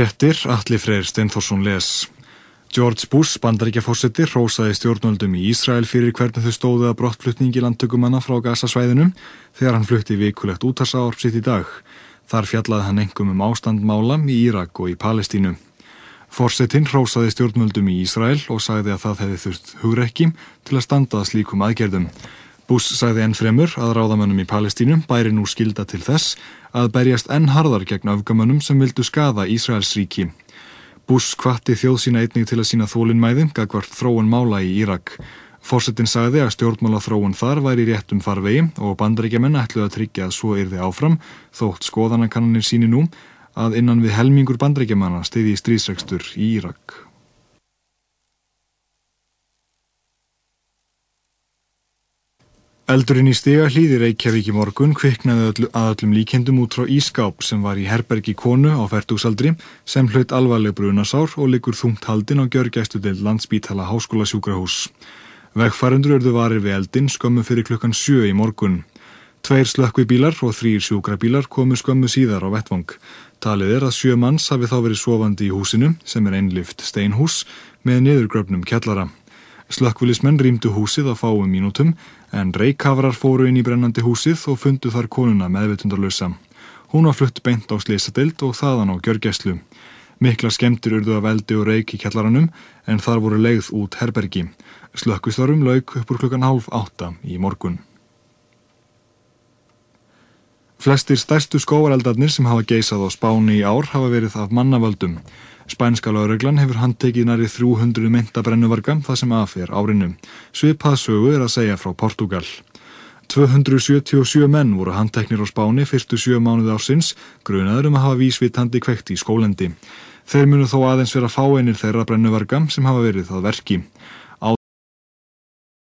Speaker 18: Fréttir, Atli Freyr Steinforsson les. George Bush, bandaríkjafósetti, hrósaði stjórnvöldum í Ísrael fyrir hvernig þau stóðu að brottflutningi landtökumanna frá gasasvæðinum þegar hann flutti vikulegt útarsár sitt í dag. Þar fjallaði hann engum um ástandmála í Írak og í Palestínu. Fórsetin hrósaði stjórnvöldum í Ísrael og sagði að það hefði þurft hugrekki til að standa að slíkum aðgerðum. Bush sagði enn fremur að ráðamönnum í Palestínu bæri nú skilda til þess að berjast enn harðar gegn öfgamönnum sem vildu skada Ísraels ríki. Bush kvatti þjóð sína einnig til að sína þólinnmæði gagvart þróun mála í Írak. Fórsetin sagði að stjórnmála þróun þar væri réttum farvegi og bandaríkjaman ætluði að tryggja að svo yrði áfram þótt skoðanakannanir síni nú að innan við helmingur bandaríkjamanna stiði í stríðsregstur í Írak. Eldurinn í stiga hlýði Reykjavík í morgun kviknaði að öllum líkendum út frá ískáp sem var í herbergi konu á færtúsaldri sem hlaut alvarleg brunasár og liggur þungt haldin á gjörgæstu til landsbítala háskóla sjúkrahús. Vegfærendur örðu varir við eldin skömmu fyrir klukkan sjö í morgun. Tveir slökkvibílar og þrýr sjúkrabílar komu skömmu síðar á vettvang. Talið er að sjö manns hafi þá verið sofandi í húsinu sem er einlift steinhús með niðurgröfnum kjallara. Slökkvilismenn rýmdu húsið á fáum mínútum en reykafrar fóru inn í brennandi húsið og fundu þar konuna meðvitundarlösa. Hún var flutt beint á slísadild og þaðan á gjörgæslu. Mikla skemmtir urðu að veldi og reyk í kjallaranum en þar voru leigð út herbergi. Slökkvistörum lauk upp úr klukkan hálf átta í morgun. Flestir stærstu skóareldarnir sem hafa geisað á spáni í ár hafa verið af mannavöldum. Spænska lauruglan hefur handtekið næri 300 mynda brennuvarga það sem aðfer árinu. Svipað sögu er að segja frá Portugal. 277 menn voru handteknir á spáni fyrstu sjö mánuði ársins, grunaður um að hafa vísvitandi kveikt í skólendi. Þeir munu þó aðeins vera fáeinir þeirra brennuvarga sem hafa verið það verki.